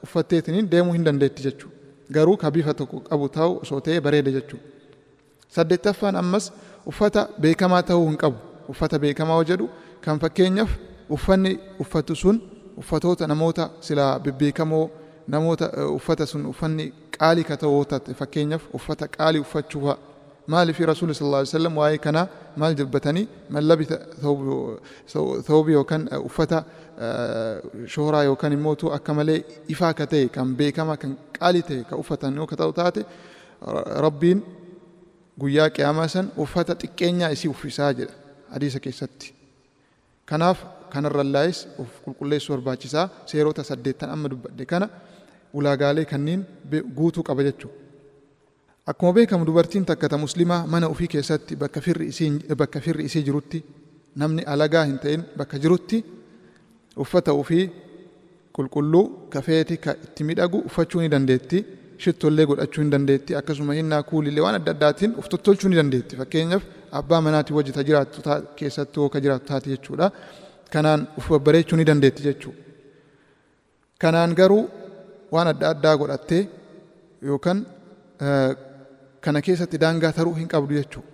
uffatteetiniin deemuu hin dandeetti jechuudha garuu ka bifa tokko qabu ta'u osoo ta'ee bareeda jechuudha saddeettaffaan ammas uffata beekamaa ta'uu hin qabu. Uffata beekamaa jedhu kan fakkeenyaaf uffanni uffatu sun uffatoota namoota silaa bebbeekamoo namoota uffata sun uffanni qaalii ka ta'uu taate fakkeenyaaf uffata qaalii uffachuu maaliif rasuulli sallallahu alaihi wasallam waa'ee kana maal dubbatanii man labisa thawbi yookaan uffata shohoraa yookaan immootu akka malee ifaa ka ta'e kan beekama kan qaalii ta'e ka uffatan yoo ka ta'u taate rabbiin guyyaa qiyaamaa san uffata xiqqeenyaa isii uffisaa jedha hadiisa keessatti. Kanaaf kanarrallaayis of qulqulleessuu barbaachisaa seerota saddeettan amma dubbadde kana ulaagaalee kanneen guutuu qaba jechuudha. Akkuma beekamu dubartiin takka ta muslimaa mana ofii keessatti bakka firri isii jirutti namni alagaa hin ta'in bakka jirutti uffata ofii qulqulluu kafeeti ka itti midhagu uffachuu ni dandeetti shittollee godhachuu ni dandeetti akkasuma hinnaa kuulillee waan adda addaatiin of tottolchuu ni dandeetti fakkeenyaaf abbaa manaatii wajjita jiraattu keessatti yoo ka jiraattu taate jechuudha kanaan uf babbareechuu ni dandeetti jechuudha. Kanaan garuu waan adda addaa godhattee yookaan kana keessatti daangaa taruu hin qabdu jechuudha.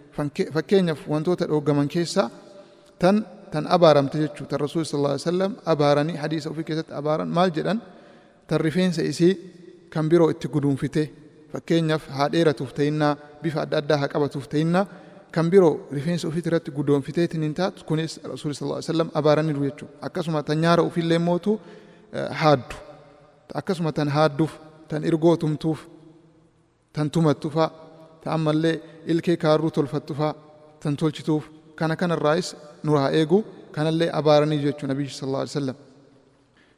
Fakkeenyaaf wantoota dhooggaman keessaa tan tan abaaramte jechuudha. Tan rasuulli sallallahu alaihi wasallam abaaranii hadiisa ofii keessatti abaaran maal jedhan? Tan rifeensa isii kan biroo itti guduunfite fakkeenyaaf haa dheeratuuf ta'innaa bifa adda addaa haa qabatuuf ta'innaa kan biroo rifeensa ofiit irratti gudoonfiteetiin hin taatu. Kunis rasuulli sallallahu alaihi wasallam abaaraniiru jechuudha. Akkasuma tan nyaara ofiillee mootu haaddu. Akkasuma tan haadduuf tan irgoo tumtuuf tan tumattu fa'a ta ammallee ilkee kaarruu tolfattu fa'a tan tolchituuf kana kanarraayis nu haa eegu kanallee abaaranii jechuu nabiyyi sallallahu alaihi wasallam.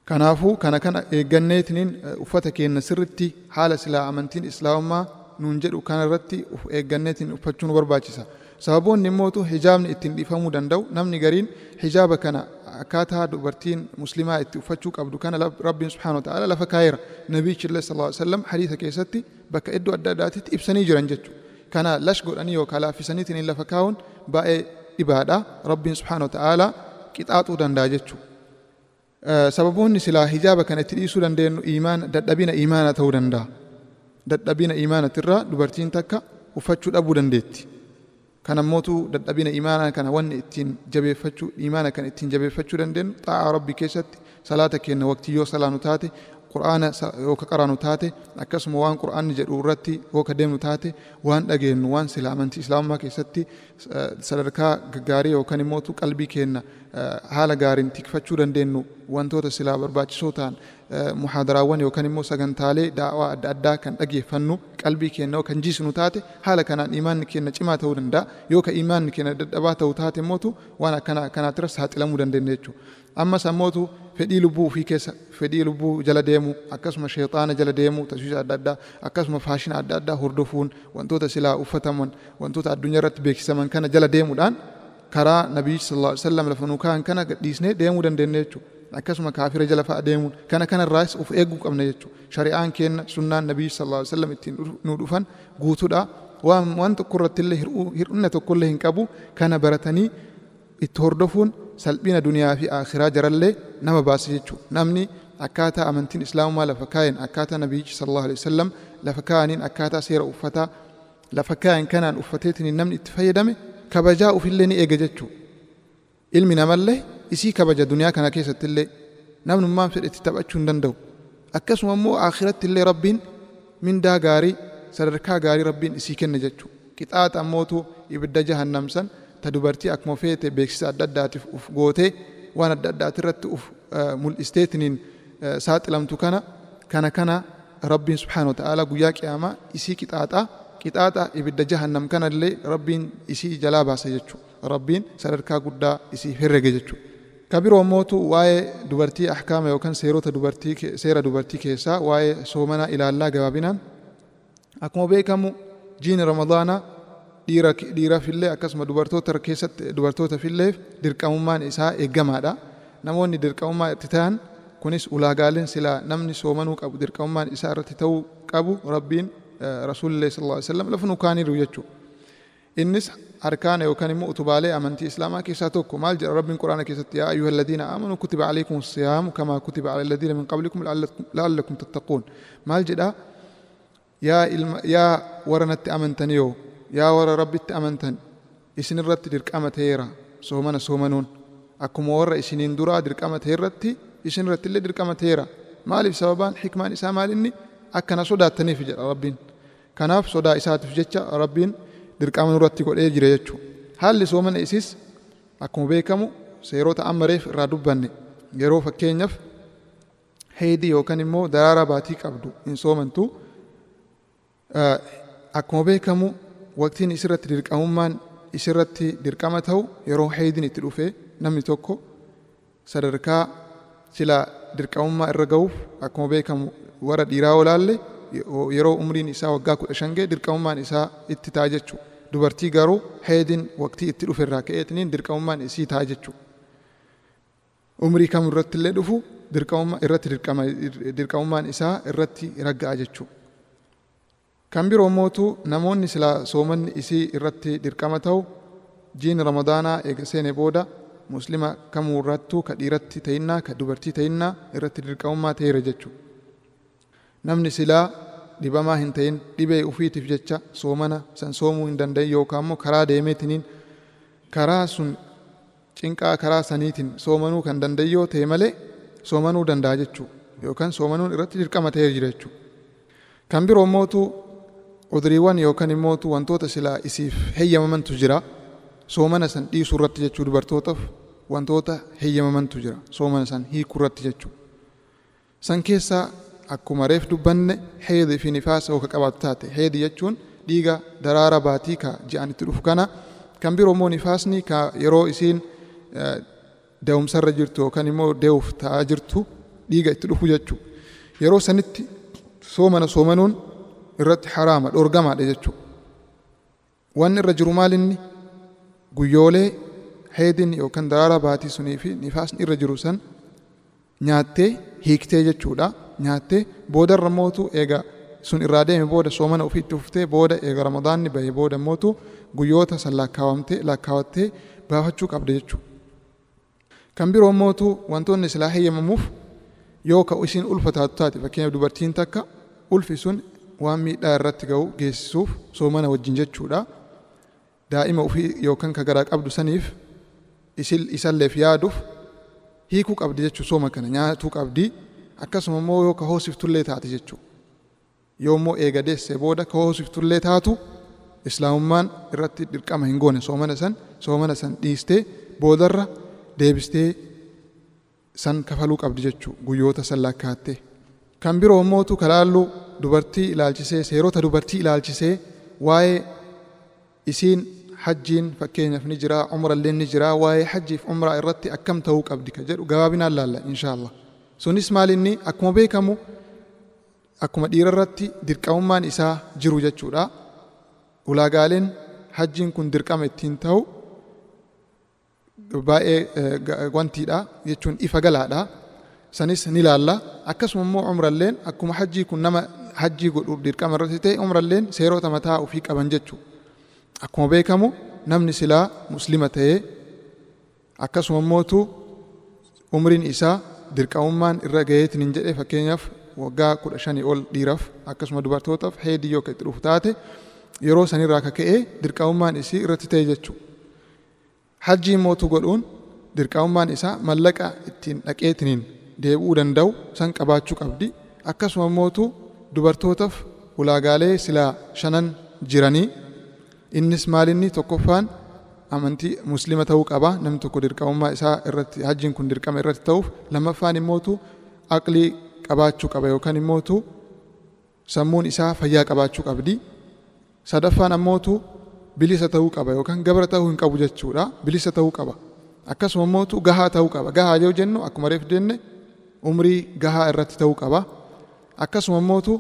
Kanaafuu kana kana eegganneetiniin uffata keenya sirriitti haala silaa amantiin islaamummaa nuun jedhu kanarratti eegganneetiin uffachuu nu barbaachisa sababoonni immootu hijaabni ittiin dhiifamuu danda'u namni gariin hijaaba kana akkaataa dubartiin muslimaa itti uffachuu qabdu kana rabbiin subhaanahu wa ta'ala lafa kaayera nabiichillee sallallahu alaihi wasallam hadiisa keessatti bakka iddoo adda addaatitti ibsanii jiran jechuudha kana lash godhanii yookaan laaffisaniitiin lafa kaa'uun baay'ee dhibaadha rabbiin subhaanahu wa ta'ala qixaaxuu danda'a jechuudha. Sababoonni silaa hijaaba kana itti dhiisuu dandeenyu imaana dadhabina imaana ta'uu danda'a. Dadhabina imaanatirraa dubartiin takka uffachuu dhabuu dandeetti. Kan ammootu dadhabina imaanaa kana wanni ittiin jabeeffachuu imaana kana ittiin jabeeffachuu dandeenyu xaa'aa rabbi keessatti salaata kenna waqtii yoo salaanu taate qur'aana yoo ka qaraanu taate akkasuma waan qur'aanni jedhu irratti yoo ka deemnu taate waan dhageenyu waan sila amantii islaamummaa keessatti sadarkaa gaggaarii yookaan immoo qalbii kenna haala gaariin tikfachuu dandeenyu wantoota silaa barbaachisoo ta'an muhaadaraawwan yookaan immoo sagantaalee daawaa adda addaa kan dhageeffannu qalbii keenya kan jiisnu taate haala kanaan imaanni keenya cimaa ta'uu danda'a yoo ka imaanni keenya dadhabaa ta'uu taate mootu waan akkana kanaatira saaxilamuu dandeenya jechuudha. ammas ammootu fedhii lubbuu ofii keessa fedhii lubbuu jala deemu akkasuma sheexaana jala deemu tashwiisha adda addaa akkasuma faashina adda addaa hordofuun wantoota silaa uffataman wantoota addunyaa irratti beeksisaman kana jala deemuudhaan karaa nabii sallallahu alaihi wasallam lafa nu kaa'an kana gadhiisnee deemuu dandeenya jechuudha. Akkasuma kaafira jala fa'a deemuun kana kanarraas of eeguu qabna jechuudha. Shari'aan keenya sunnaan nabii sallallahu alaihi wasallam ittiin nu dhufan guutuudha. Waan waan tokko irratti illee hir'ina tokko illee hin qabu kana baratanii itti hordofuun salphina duniyaa fi akhiraa jarallee nama baasa jechuudha. Namni akkaataa amantiin islaamummaa lafa kaa'een akkaataa nabiichi sallallahu alaihi wasallam lafa kaa'aniin akkaataa seera uffataa lafa kaa'een kanaan uffateetiin namni itti fayyadame kabajaa ofillee ni eega jechuudha. Ilmi namallee isii kabaja duniyaa kana keessatti illee namnummaan fedhe itti taphachuu hin danda'u. Akkasuma immoo akhiratti illee rabbiin mindaa gaarii sadarkaa gaarii rabbiin isii kenna jechuudha. Qixaaxa ammootu ibidda jahannamsan ta dubartii akkuma feete beeksisa adda addaatiif uf gootee waan adda addaati irratti uf mul'isteetiniin saaxilamtu kana kana kana rabbiin subhaanahu wa ta'ala guyyaa qiyaamaa isii qixaaxaa qixaaxa ibidda jahannam kanallee rabbiin isii jalaa baasa jechuudha. Rabbiin sadarkaa guddaa isii herrege jechuudha. Kabiroo ammootu waa'ee dubartii ahkaama yookaan seerota dubartii seera dubartii keessaa waa'ee soomanaa ilaallaa gabaabinaan akkuma beekamu jiini ramadaanaa dhiira dhiirafillee akkasuma dubartoota keessatti dubartootafillee dirqamummaan isaa eeggamaadha. Namoonni dirqamummaa itti ta'an kunis ulaagaaleen silaa namni soomanuu qabu dirqamummaan isaa irratti ta'uu qabu rabbiin rasuulillee sallallahu alaihi wasallam lafa nu kaaniiru jechuudha. Innis arkaana yookaan immoo utubaalee amantii islaamaa keessaa tokko maal jedha rabbiin quraana keessatti yaa ayyuha alladhiina aamanu kutiba alaykum siyaamu kamaa kutiba ala alladhiina min qablikum la'allakum tattaquun maal jedha yaa ilma yaa warra natti amantaniyo yaa warra rabbitti amantan isin irratti dirqama ta'eera soomana soomanuun akkuma warra isiniin duraa dirqama ta'e irratti isin irratti illee dirqama ta'eera maaliif sababaan hikmaan isaa maal inni akkana sodaattaniif jedha rabbiin kanaaf sodaa isaatiif jecha rabbiin dirqama nurratti godhee jira jechuudha. Haalli soomana isis akkuma beekamu seerota amma reef irraa dubbanne yeroo fakkeenyaaf heedii yookaan immoo daraaraa baatii qabdu hin soomantu akkuma beekamu waqtiin isirratti dirqamummaan isirratti dirqama ta'u yeroo heediin itti dhufee namni tokko sadarkaa sila dirqamummaa irra ga'uuf akkuma beekamu warra dhiiraa olaalle yeroo umriin isaa waggaa kudha shan ga'e dirqamummaan isaa itti ta'a jechuudha. Dubartii garuu heediin waqtii itti dhufe irraa ka'eetiniin dirqamummaan isii ta'a jechuudha. Umrii kam irratti illee dhufu dirqamummaan isaa irratti ragga'a jechuudha. Kan biroo mootu namoonni silaa soomanni isii irratti dirqama ta'u jiin ramadaanaa eega seene booda muslima kamuu irrattuu ka dhiiratti ta'innaa ka dubartii ta'innaa irratti dirqamummaa ta'eera jechuudha. Namni silaa dhibamaa hin ta'in dhibee ufiitiif jecha soomana san soomuu hin danda'in yookaan immoo karaa deemeetiniin karaa sun cinqaa karaa saniitiin soomanuu kan danda'in yoo ta'e malee soomanuu danda'a jechuudha. Yookaan soomanuun irratti dirqama ta'ee jira jechuudha. Kan biroo mootu uduriiwwan yookaan immoo wantoota silaa isiif heeyyamamantu jira. Soomana san dhiisuu irratti jechuu dubartootaaf wantoota heeyyamamantu jira. Soomana san hiikuu irratti jechuudha. San keessaa akkuma reef dubbanne heedii fi nifaasa yoo qabaatu taate heedii jechuun dhiiga daraara baatii ka ji'an itti dhufu kana kan biroo immoo nifaasni ka yeroo isiin da'umsarra jirtu yookaan immoo de'uuf ta'aa jirtu dhiiga itti dhufu jechuudha. Yeroo sanitti soomana soomanuun irratti haraama dhorgamaadha jechuudha. Wanni irra jiru maal inni guyyoolee heedin yookaan daraara baatii sunii fi nifaasni irra jiru san nyaattee hiiktee jechuudha nyaattee boodarra mootu eega sun irraa deeme booda soomana ofii itti uftee booda eega ramadaanni bahe booda mootu guyyoota san lakkaawamtee lakkaawattee baafachuu qabda jechuudha. Kan biroo mootu wantoonni silaa heeyyamamuuf yoo ka isiin ulfa taatu taate fakkeenyaaf dubartiin takka ulfi sun waan miidhaa irratti ga'u geessisuuf soomana wajjin jechuudha. Daa'ima ofii yookaan ka garaa qabdu saniif isalleef yaaduuf hiikuu qabdi jechuudha sooma kana nyaatuu qabdi akkasuma immoo yoo ka hoosiftullee taate jechuudha. Yoo immoo eega deessee booda ka hoosiftullee taatu islaamummaan irratti dirqama hin goone soomana san soomana san dhiistee boodarra deebistee san kafaluu qabdi jechuudha guyyoota san lakkaattee. Kan biroo immootu kalaallu dubartii ilaalchisee seerota dubartii ilaalchisee waa'ee isiin hajjiin fakkeenyaaf ni jira umrallee ni jira waa'ee hajjiif umraa irratti akkam ta'uu qabdi ka jedhu gabaabinaan laalla inshaallah. Sunis maalinni akkuma beekamu akkuma dhiira irratti dirqamummaan isaa jiru jechuudha. Ulaagaaleen hajjiin kun dirqama ittiin ta'u baay'ee wantiidha jechuun ifa galaadha. Sanis ni laalla. Akkasuma immoo umralleen akkuma hajjii kun nama hajjii godhuuf dirqama irratti ta'e umralleen seerota mataa ofii qaban jechuudha. Akkuma beekamu namni silaa muslima ta'ee akkasuma immootu umriin isaa dirqamummaan irra gaheetiin hin jedhe fakkeenyaaf waggaa kudha shanii ol dhiiraaf akkasuma dubartootaaf heedii yoo itti dhufu taate yeroo sanirraa kaka'ee dirqamummaan isii irratti ta'e jechuudha. Hajjii mootu godhuun dirqamummaan isaa mallaqa ittiin dhaqeetiniin deebi'uu danda'u san qabaachuu qabdi. Akkasuma mootu dubartootaaf ulaagaalee silaa shanan jiranii innis maalinni tokkoffaan amantii muslima ta'uu qaba namni tokko dirqamummaa isaa irratti hajjiin kun dirqama irratti ta'uuf lammaffaan immootu aqlii qabaachuu qaba yookaan immootu sammuun isaa fayyaa qabaachuu qabdi. Sadaffaan ammootu bilisa ta'uu qaba yookaan gabra ta'uu hin qabu jechuudha bilisa ta'uu qaba. Akkasuma immootu gahaa ta'uu qaba gahaa yoo jennu akkuma reef jenne umrii gahaa irratti ta'uu qaba. Akkasuma immootu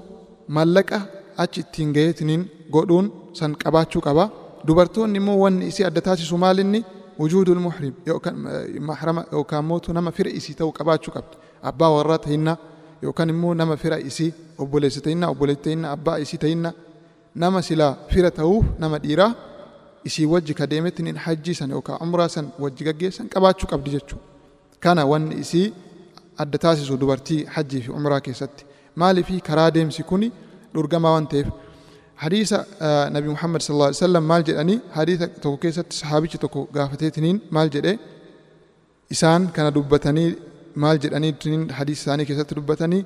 mallaqa achi ittiin gaheetiniin godhuun san qabaachuu qaba. Dubartoonni immoo wanni isii adda taasisu maalinni wujuudul muhrim yookaan mahrama yookaan mootu nama fira isii ta'uu qabaachuu qabdi. Abbaa warraa ta'innaa yookaan immoo nama fira isii obboleessa ta'innaa obboleessa ta'innaa abbaa isii ta'innaa nama silaa fira ta'uuf nama dhiiraa isii wajji ka deemettiin hajjii san yookaan umraa san wajji gaggeessan qabaachuu qabdi jechuudha. Kana wanni isii adda taasisu dubartii hajjii fi umraa keessatti. Maalii fi karaa deemsi kuni dhurgamaa waan ta'eef hadiisa nabi Muhammad sallallahu alaihi wasallam maal jedhanii hadiisa tokko keessatti sahaabichi tokko gaafateetiniin maal jedhee isaan kana dubbatanii maal jedhanii hadiisa isaanii keessatti dubbatanii?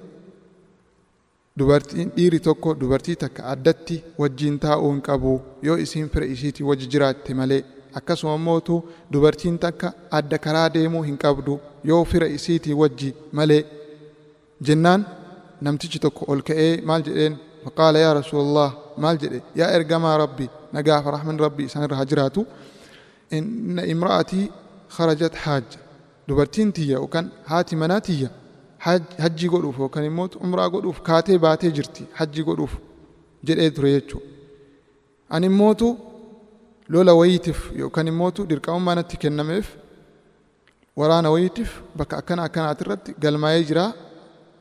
Dubartiin dhiiri tokko dubartii takka addatti wajjiin taa'uu hin qabu yoo isiin fira isiitii wajji jiraatte malee akkasuma immootu dubartiin takka adda karaa deemuu hin qabdu yoo fira isiitii wajji malee jennaan namtichi tokko ol ka'ee maal jedheen? Faqaala yaa rasuulallah maal jedhe yaa ergamaa rabbi nagaafa rahman rabbi isaan irra haa jiraatu inna imra'atii kharajat haajja dubartiin tiyya yookaan haati manaa tiyya hajjii godhuuf yookaan immoo umraa godhuuf kaatee baatee jirti hajjii godhuuf jedhee ture jechuudha. Ani immootu lola wayiitiif yookaan immootu dirqamummaa natti kennameef waraana wayiitiif bakka akkana akkanaati irratti galmaa'ee jira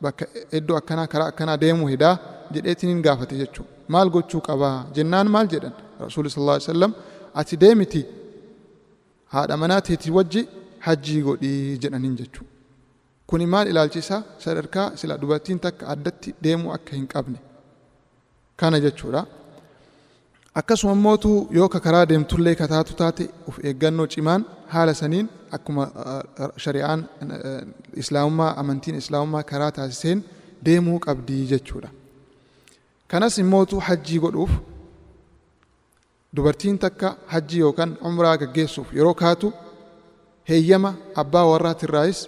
bakka iddoo akkanaa karaa akkanaa deemuu hedaa jedheetiniin gaafate jechuudha. Maal gochuu qabaa jennaan maal jedhan rasuulli sallallahu alaihi wasallam ati deemiti haadha manaa teetii wajji hajjii godhii jedhaniin jechuudha. Kuni maal ilaalchisaa sadarkaa sila dubartiin takka addatti deemuu akka hin qabne kana jechuudha. Akkasuma immootu yoo ka karaa deemtullee kataatu taate of eeggannoo cimaan haala saniin akkuma shari'aan islaamummaa amantiin islaamummaa karaa taasiseen deemuu qabdii jechuudha. Kanas immootu hajjii godhuuf dubartiin takka hajjii yookaan umraa gaggeessuuf yeroo kaatu heeyyama abbaa warraatirraayis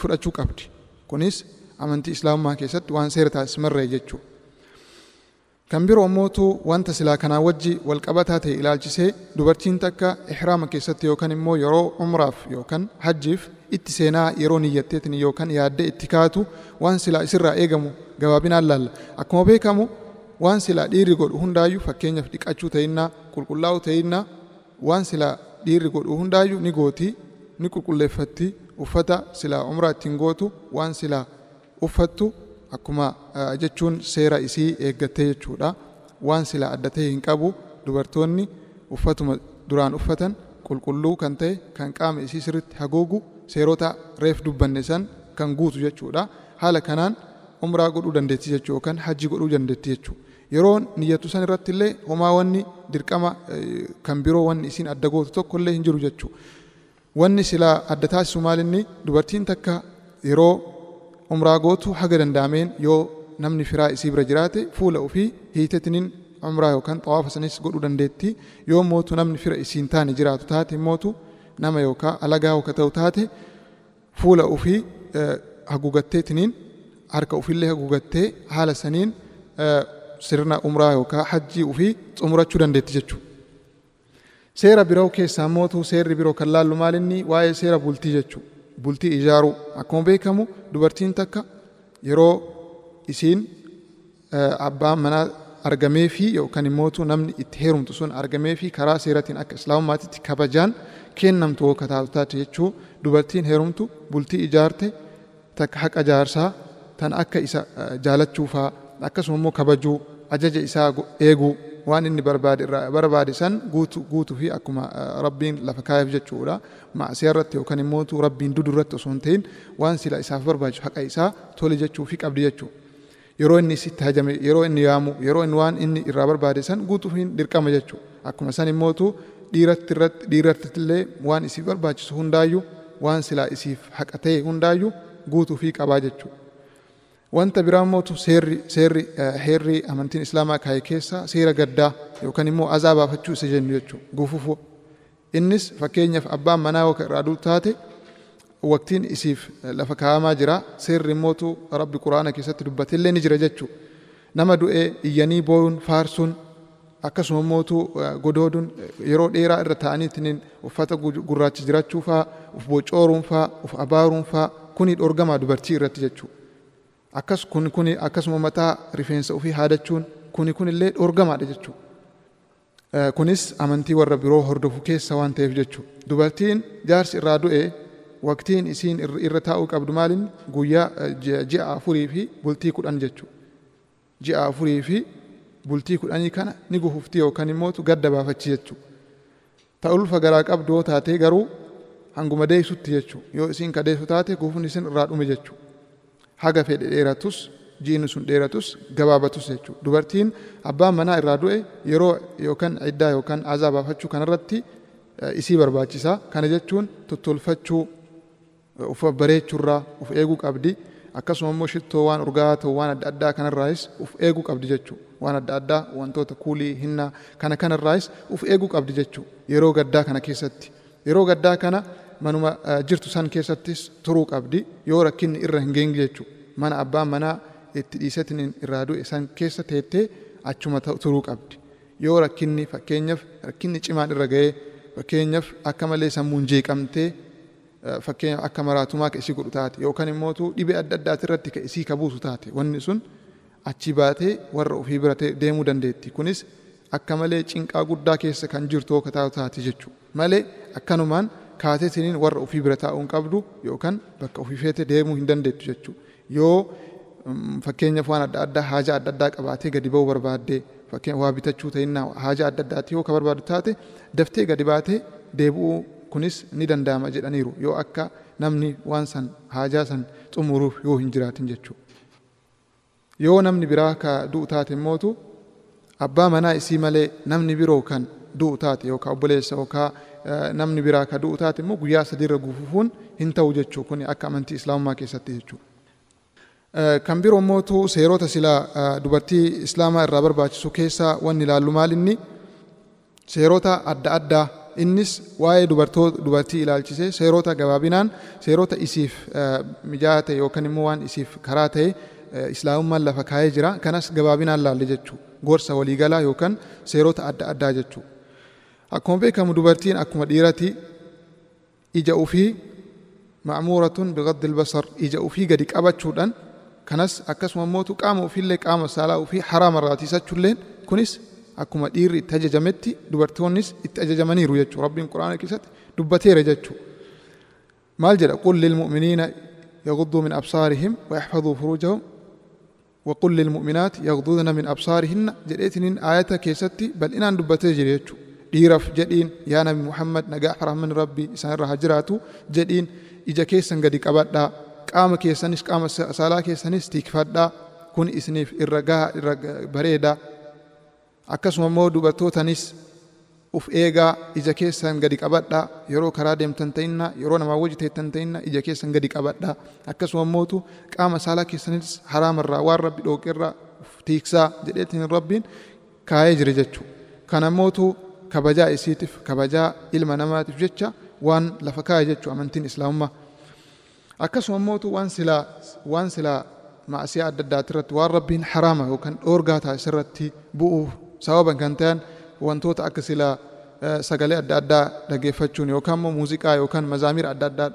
fudhachuu qabdi. Kunis amantii islaamummaa keessatti waan seera taasifamarree jechuudha. Kan biroo immootu wanta silaa kanaa wajji walqabataa ta'e ilaalchisee dubartiin takka ihraama keessatti yookaan immoo yeroo umraaf yookaan hajjiif itti seenaa yeroo niyyatteetiin yookaan yaaddee itti kaatu waan silaa isirraa eegamu gabaabinaan laalla. Akkuma beekamu waan silaa dhiirri godhu hundaayyuu fakkeenyaaf dhiqachuu ta'innaa qulqullaa'uu ta'innaa waan silaa dhiirri godhu hundaayyuu ni gooti ni qulqulleeffatti uffata silaa umraa ittiin gootu waan silaa uffattu akkuma jechuun seera isii eeggattee jechuudha. Waan silaa adda ta'e hin qabu dubartoonni uffatuma duraan uffatan qulqulluu kan ta'e kan qaama isii sirriitti haguugu seerota reef dubbanne san kan guutu jechuudha. Haala kanaan umraa godhuu dandeetti jechuu yookaan hajji godhuu dandeetti jechuu yeroo niyyatu san irratti illee homaa wanni dirqama kan biroo wanni isiin adda gootu tokko illee hin jiru jechuu. Wanni silaa adda taasisu maalinni dubartiin takka yeroo umraa gootu haga danda'ameen yoo namni firaa isii bira jiraate fuula ofii hiitetiniin umraa yookaan xawaafa sanis godhuu dandeetti. Yoo mootu namni fira isiin taane jiraatu taate mootu nama yookaan alagaa yookaan ta'u taate fuula ofii haguugatteetiniin harka ofiillee haguugattee haala saniin sirna umraa yookaan hajjii ofii xumurachuu dandeetti jechuudha. Seera biroo keessaa mootu seerri biroo kan laallu maalinni waa'ee seera bultii jechuudha. Bultii ijaaruu akkuma beekamu dubartiin takka yeroo isiin abbaan manaa argamee fi yookaan immoo namni itti heerumtu sun argamee fi karaa seeratiin akka islaamummaatitti kabajaan kennamtu akka taatu taate jechuu dubartiin heerumtu bultii ijaarte takka haqa jaarsaa tan akka isa jaalachuu faa akkasuma immoo kabajuu ajaja isaa eeguu waan inni barbaade irraa barbaade san guutu guutuu fi akkuma rabbiin lafa kaayef jechuudha maasiyaa irratti yookaan immoo rabbiin dudu irratti osoo hin ta'in waan sila isaaf barbaachisu haqa isaa tole jechuu fi qabdi jechuudha. Yeroo inni sitti hajame yeroo inni yaamu yeroo inni waan inni irraa barbaade san guutuu fi dirqama jechuudha. Akkuma san immoo dhiiratti irratti dhiiratti illee waan isiif barbaachisu hundaayyuu waan silaa isiif haqa ta'e hundaayyuu guutuu fi qabaa jechuudha. Wanta biraa mootu seerri seerri heerri amantiin islaamaa kaa'e keessa seera gaddaa yookaan immoo azaa baafachuu isa jennu jechuudha. Gufufu. Innis fakkeenyaaf abbaan manaa irraa duutu taate waqtiin isiif lafa kaa'amaa jira seerri mootu rabbi quraana keessatti dubbatillee ni jira jechuudha. Nama du'ee iyyanii boo'uun faarsuun akkasuma mootu godooduun yeroo dheeraa irra ta'aniitiin uffata gurraacha jiraachuu faa uf bocooruun faa uf abaaruun faa kuni dhorgamaa dubartii irratti jechuudha. Akkas kun kun akkasuma mataa rifeensa ofii haadachuun kuni kun illee dhorgamaadha jechuudha. Kunis amantii warra biroo hordofu keessa waan ta'eef jechuudha. Dubartiin jaarsi irraa du'e waqtiin isiin irra taa'uu qabdu maalin guyyaa ji'a afurii fi bultii kudhan jechuudha. Ji'a afurii fi bultii kudhanii kana ni gufufti yookaan immoo gadda baafachi jechuudha. Ta'ulfa garaa qabdu yoo taate garuu hanguma deessutti jechuudha. Yoo isiin kadeessu taate gufni isin irraa dhume jechuudha. Haga fedhe dheeratus jiini sun dheeratus gabaabatus jechuudha. Dubartiin abbaan manaa irraa du'e yeroo yookaan iddaa yookaan azaa baafachuu kanarratti isii barbaachisa. Kana jechuun tottolfachuu, uf bareechuurraa uf eeguu qabdi. Akkasuma immoo shittoo waan urgaa'aa ta'u waan adda addaa kanarraayis uf eeguu qabdi jechuudha. Waan adda addaa wantoota kuulii hinnaa kana kanarraayis uf eeguu qabdi jechuudha. Yeroo gaddaa kana keessatti. Yeroo gaddaa kana manuma jirtu san keessattis turuu qabdi yoo rakkinni irra hin geenye jechuudha. Mana abbaan manaa itti dhiisatiin irraa du'e san keessa teettee achuma turuu qabdi. Yoo rakkinni fakkeenyaaf rakkinni cimaan irra ga'ee fakkeenyaaf akka malee sammuun jeeqamtee fakkeenyaaf akka maraatumaa ka isii godhu taate yookaan immoo dhibee adda addaati irratti ka isii kabuusu taate wanni sun achi baatee warra ofii bira deemuu dandeetti. Kunis akka malee cinqaa guddaa keessa kan jirtu taatu taate jechuudha. Malee akkanumaan kaateetiniin warra ofii bira taa'uu hin qabdu yookaan bakka ofii feete deemuu hin dandeettu jechuudha. Yoo fakkeenyaaf waan adda addaa haja adda addaa qabaatee gadi ba'uu barbaaddee fakkeenyaaf waa bitachuu ta'innaa haja adda addaati yoo ka barbaadu taate daftee gadi baatee deebi'uu kunis ni danda'ama jedhaniiru yoo akka namni waan san hajaa san xumuruuf yoo hin jiraatin jechuudha. Yoo namni biraa ka du'u taate immootu abbaa manaa isii malee namni biroo kan du'u taate yookaan obboleessa yookaan namni biraa ka du'u taate immoo guyyaa sadiirra gufufuun hin ta'u jechuu kun akka amantii islaamummaa keessatti jechuudha. Kan biroo immootu seerota silaa dubartii islaamaa irraa barbaachisu keessaa wanni ilaallu maalinni seerota adda addaa innis waa'ee dubartii ilaalchisee seerota gabaabinaan seerota isiif mijaa'aa ta'e yookaan immoo waan isiif karaa ta'e islaamummaan lafa kaa'ee jira kanas gabaabinaan laalle jechuudha. Gorsa waliigalaa yookaan seerota adda addaa jechuudha. Akkuma beekamu dubartiin akkuma dhiirati ija ofii ma'muuratun biqaddi albasar ija ofii gadi qabachuudhaan kanas akkasuma immoo qaama ofiillee qaama saalaa ofii haraama irraa tiisachuulleen kunis akkuma dhiirri itti ajajametti dubartoonnis itti ajajamaniiru jechuudha rabbiin quraana keessatti dubbateera jechuudha maal jedha qul lilmu'miniina يغضوا من أبصارهم ويحفظوا فروجهم وقل للمؤمنات يغضضن من أبصارهن جديتنين آية كيستي بل إن دبتي جريتشو dhiiraaf jedhiin yaa nabi muhammad nagaa rahmanni rabbii isaan irra jiraatu jedhiin ija keessan gadi qabadhaa qaama keessanis qaama saalaa keessanis tikfadhaa kun isiniif irra gaha irra bareeda akkasuma immoo dubartootanis uf eegaa ija keessan gadi qabadhaa yeroo karaa deemtan ta'inna yeroo namaa wajji teettan ta'inna ija keessan gadi qabadhaa akkasuma immootu qaama saalaa keessanis haraamarraa waan rabbi dhooqirraa tiiksaa jedheetiin rabbiin kaayee jira jechuu kana immootu kabajaa isiitiif kabajaa ilma namaatiif jecha waan lafa kaa'e jechuu amantiin islaamummaa. Akkasuma immootu waan silaa waan silaa maasiyaa adda addaati irratti waan rabbiin haraama yookaan dhoorgaa taasise irratti bu'uuf sababan kan ta'an wantoota akka silaa sagalee adda addaa dhageeffachuun yookaan immoo muuziqaa yookaan mazaamiira adda addaa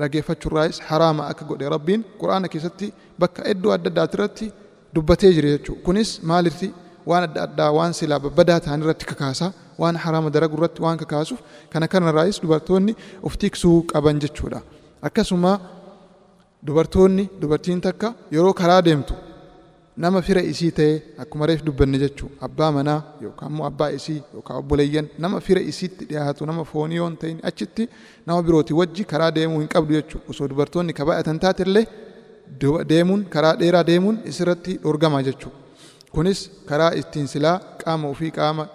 dhageeffachuurraayis haraama akka godhe rabbiin quraana keessatti bakka iddoo adda addaati irratti dubbatee jira jechuudha kunis maalitti waan adda addaa waan silaa babbadaa ta'an irratti kakaasaa waan haraama daragu irratti waan kakaasuuf kana kanarraayis dubartoonni of tiksuu qaban jechuudha. Akkasuma dubartoonni dubartiin takka yeroo karaa deemtu nama fira isii ta'e akkuma reef dubbanne jechuu abbaa manaa yookaan immoo abbaa isii yookaan obboleeyyan nama fira isiitti dhiyaatu nama foonii yoon ta'in achitti nama birooti wajji karaa deemuu hin qabdu jechuu. Osoo dubartoonni kabaayatan taate illee deemuun karaa dheeraa deemuun isirratti dhorgama jechuu. Kunis karaa ittiin silaa qaama ofii qaama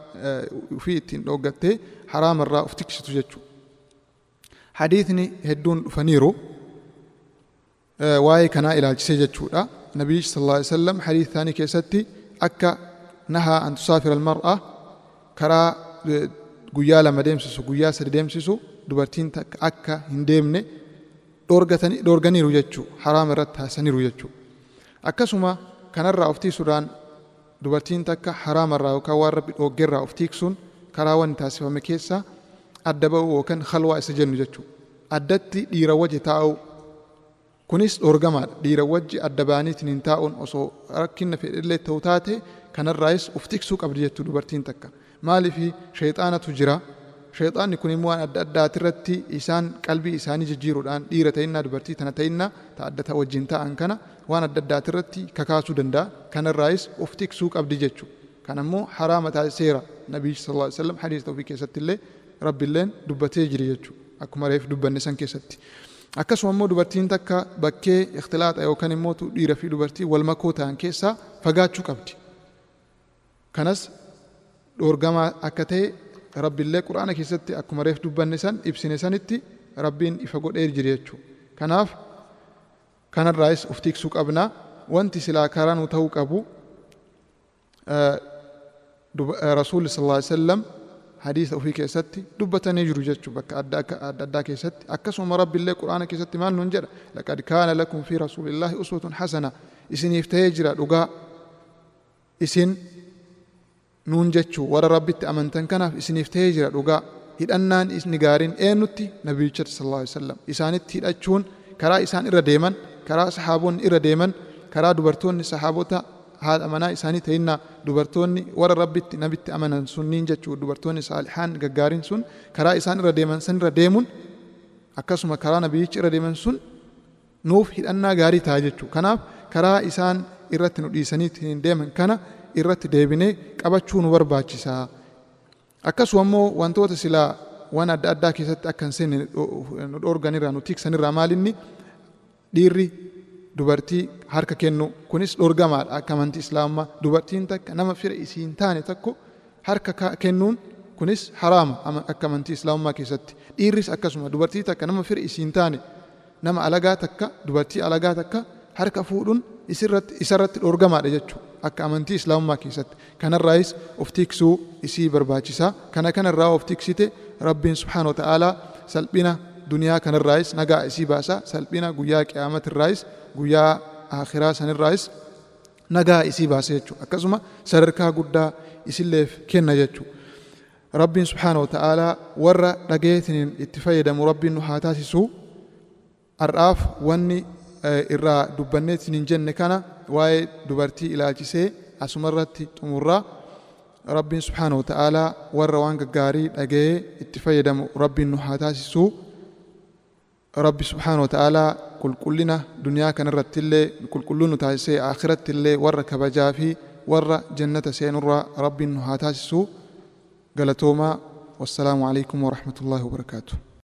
ofii ittiin dhooggattee haraamarraa of tiksitu jechuu hadiisni hedduun dhufaniiru waa'ee kanaa ilaalchisee jechuudha. Nabii sallallahu alaihi wasallam hadiis isaanii keessatti akka nahaa an tusaafira almar'a karaa guyyaa lama deemsisu guyyaa sadi deemsisu dubartiin takka akka hin deemne dhoorganiiru jechuu haraama irratti taasisaniiru jechuu akkasuma kanarraa of tiisuudhaan dubartiin takka haraamarraa yookaan waan rabbi dhooggerraa of tiiksuun karaa wanni taasifame keessaa adda ba'uu yookaan khalwaa isa jennu jechuu addatti dhiira wajji taa'uu. Kunis dhoorgamaadha dhiira wajji adda baaniitiin hin taa'uun osoo rakkina fedhillee ta'u taate kanarraayis of tiksuu qabdi jechuu dubartiin takka. Maaliifi sheexaanatu jira sheexaanni kun immoo waan adda addaati irratti isaan qalbii isaanii jijjiiruudhaan dhiira ta'innaa dubartii tana ta'innaa ta adda ta wajjin ta'an kana waan adda addaati irratti kakaasuu danda'a kanarraayis of tiksuu qabdi jechuu kan ammoo haraama taasiseera nabii sallallahu alaihi wasallam hadiisa ofii keessatti illee rabbiilleen dubbatee jira jechuu akkuma reef dubbanne san keessatti. akkasuma immoo dubartiin takka bakkee ikhtilaaxa yookaan immoo dhiira fi dubartii wal makoo ta'an keessaa fagaachuu qabdi. Kanas dhoorgamaa akka ta'e rabbiillee quraana keessatti akkuma reef dubbanne san ibsine sanitti rabbiin ifa godhee jira jechuudha. Kanaaf kanarraayis of tiksuu qabna wanti silaa karaa nu ta'uu qabu rasuulli sallallahu alaihi wasallam hadiisa ofii keessatti dubbatanii jiru jechuudha bakka adda addaa keessatti akkasuma rabbiillee quraana keessatti maal nuun jedha laqad kaana lakum fi rasuulillaahi uswatun hasana isiniif ta'ee jira dhugaa isin nuun jechuu warra rabbitti amantan kanaaf isiniif ta'ee jira. Dhugaa hidhannaan isni gaariin eenyutti nabiyichatti sallallahu alaihi wasallam? Isaanitti hidhachuun karaa isaan irra deeman karaa sahaabonni irra deeman karaa dubartoonni sahaabota haadha manaa isaanii ta'innaa dubartoonni warra rabbitti nabitti amanan sunniin jechuu dubartoonni saalihaan gaggaariin sun karaa isaan irra deeman san irra deemuun akkasuma karaa nabiyyichi irra deeman sun nuuf hidhannaa gaarii ta'a jechuu. Kanaaf karaa isaan irratti nu dhiisanii hin deeman kana irratti deebinee qabachuu nu barbaachisaa. Akkasuma immoo wantoota silaa waan adda addaa keessatti akka hin seenne nu dhoorganirraa nu tiksanirraa maalinni dhiirri dubartii harka kennu. Kunis dhorgamaadha akka amantii islaamummaa dubartiin takka nama fira isii hin taane tokko harka kennuun kunis haraama akka amantii islaamummaa keessatti. Dhiirris akkasuma dubartii takka nama fira isii hin taane nama alagaa takka dubartii alagaa takka harka fuudhuun isarratti dhorgamaadha jechuudha akka amantii islaamummaa keessatti kanarraayis of tiksuu isii barbaachisaa kana kanarraa of tiksite rabbiin subhaana wa ta'aalaa salphina duniyaa kanarraayis nagaa isii baasaa salphina guyyaa qiyaamatirraayis guyyaa akhiraa sanirraayis nagaa isii baasa jechuudha akkasuma sadarkaa guddaa isilleef kenna jechuudha rabbiin subhaana wa ta'aalaa warra dhageetiniin itti fayyadamu rabbiin nu haa taasisu har'aaf wanni irraa dubbanneetiin hin jenne kana waa'ee dubartii ilaalchisee asumarratti xumurraa rabbiin subhaanahu ta'aalaa warra waan gaggaarii dhaga'ee itti fayyadamu rabbiin nu haa taasisu rabbi subhaanahu wa ta'aalaa qulqullina duniyaa kanarratti illee qulqulluu nu taasisee akhiratti illee warra kabajaa fi warra jannata seenurraa rabbiin nu haa taasisu galatoomaa wassalaamu alaikum warahmatullaahi wabarakaatuh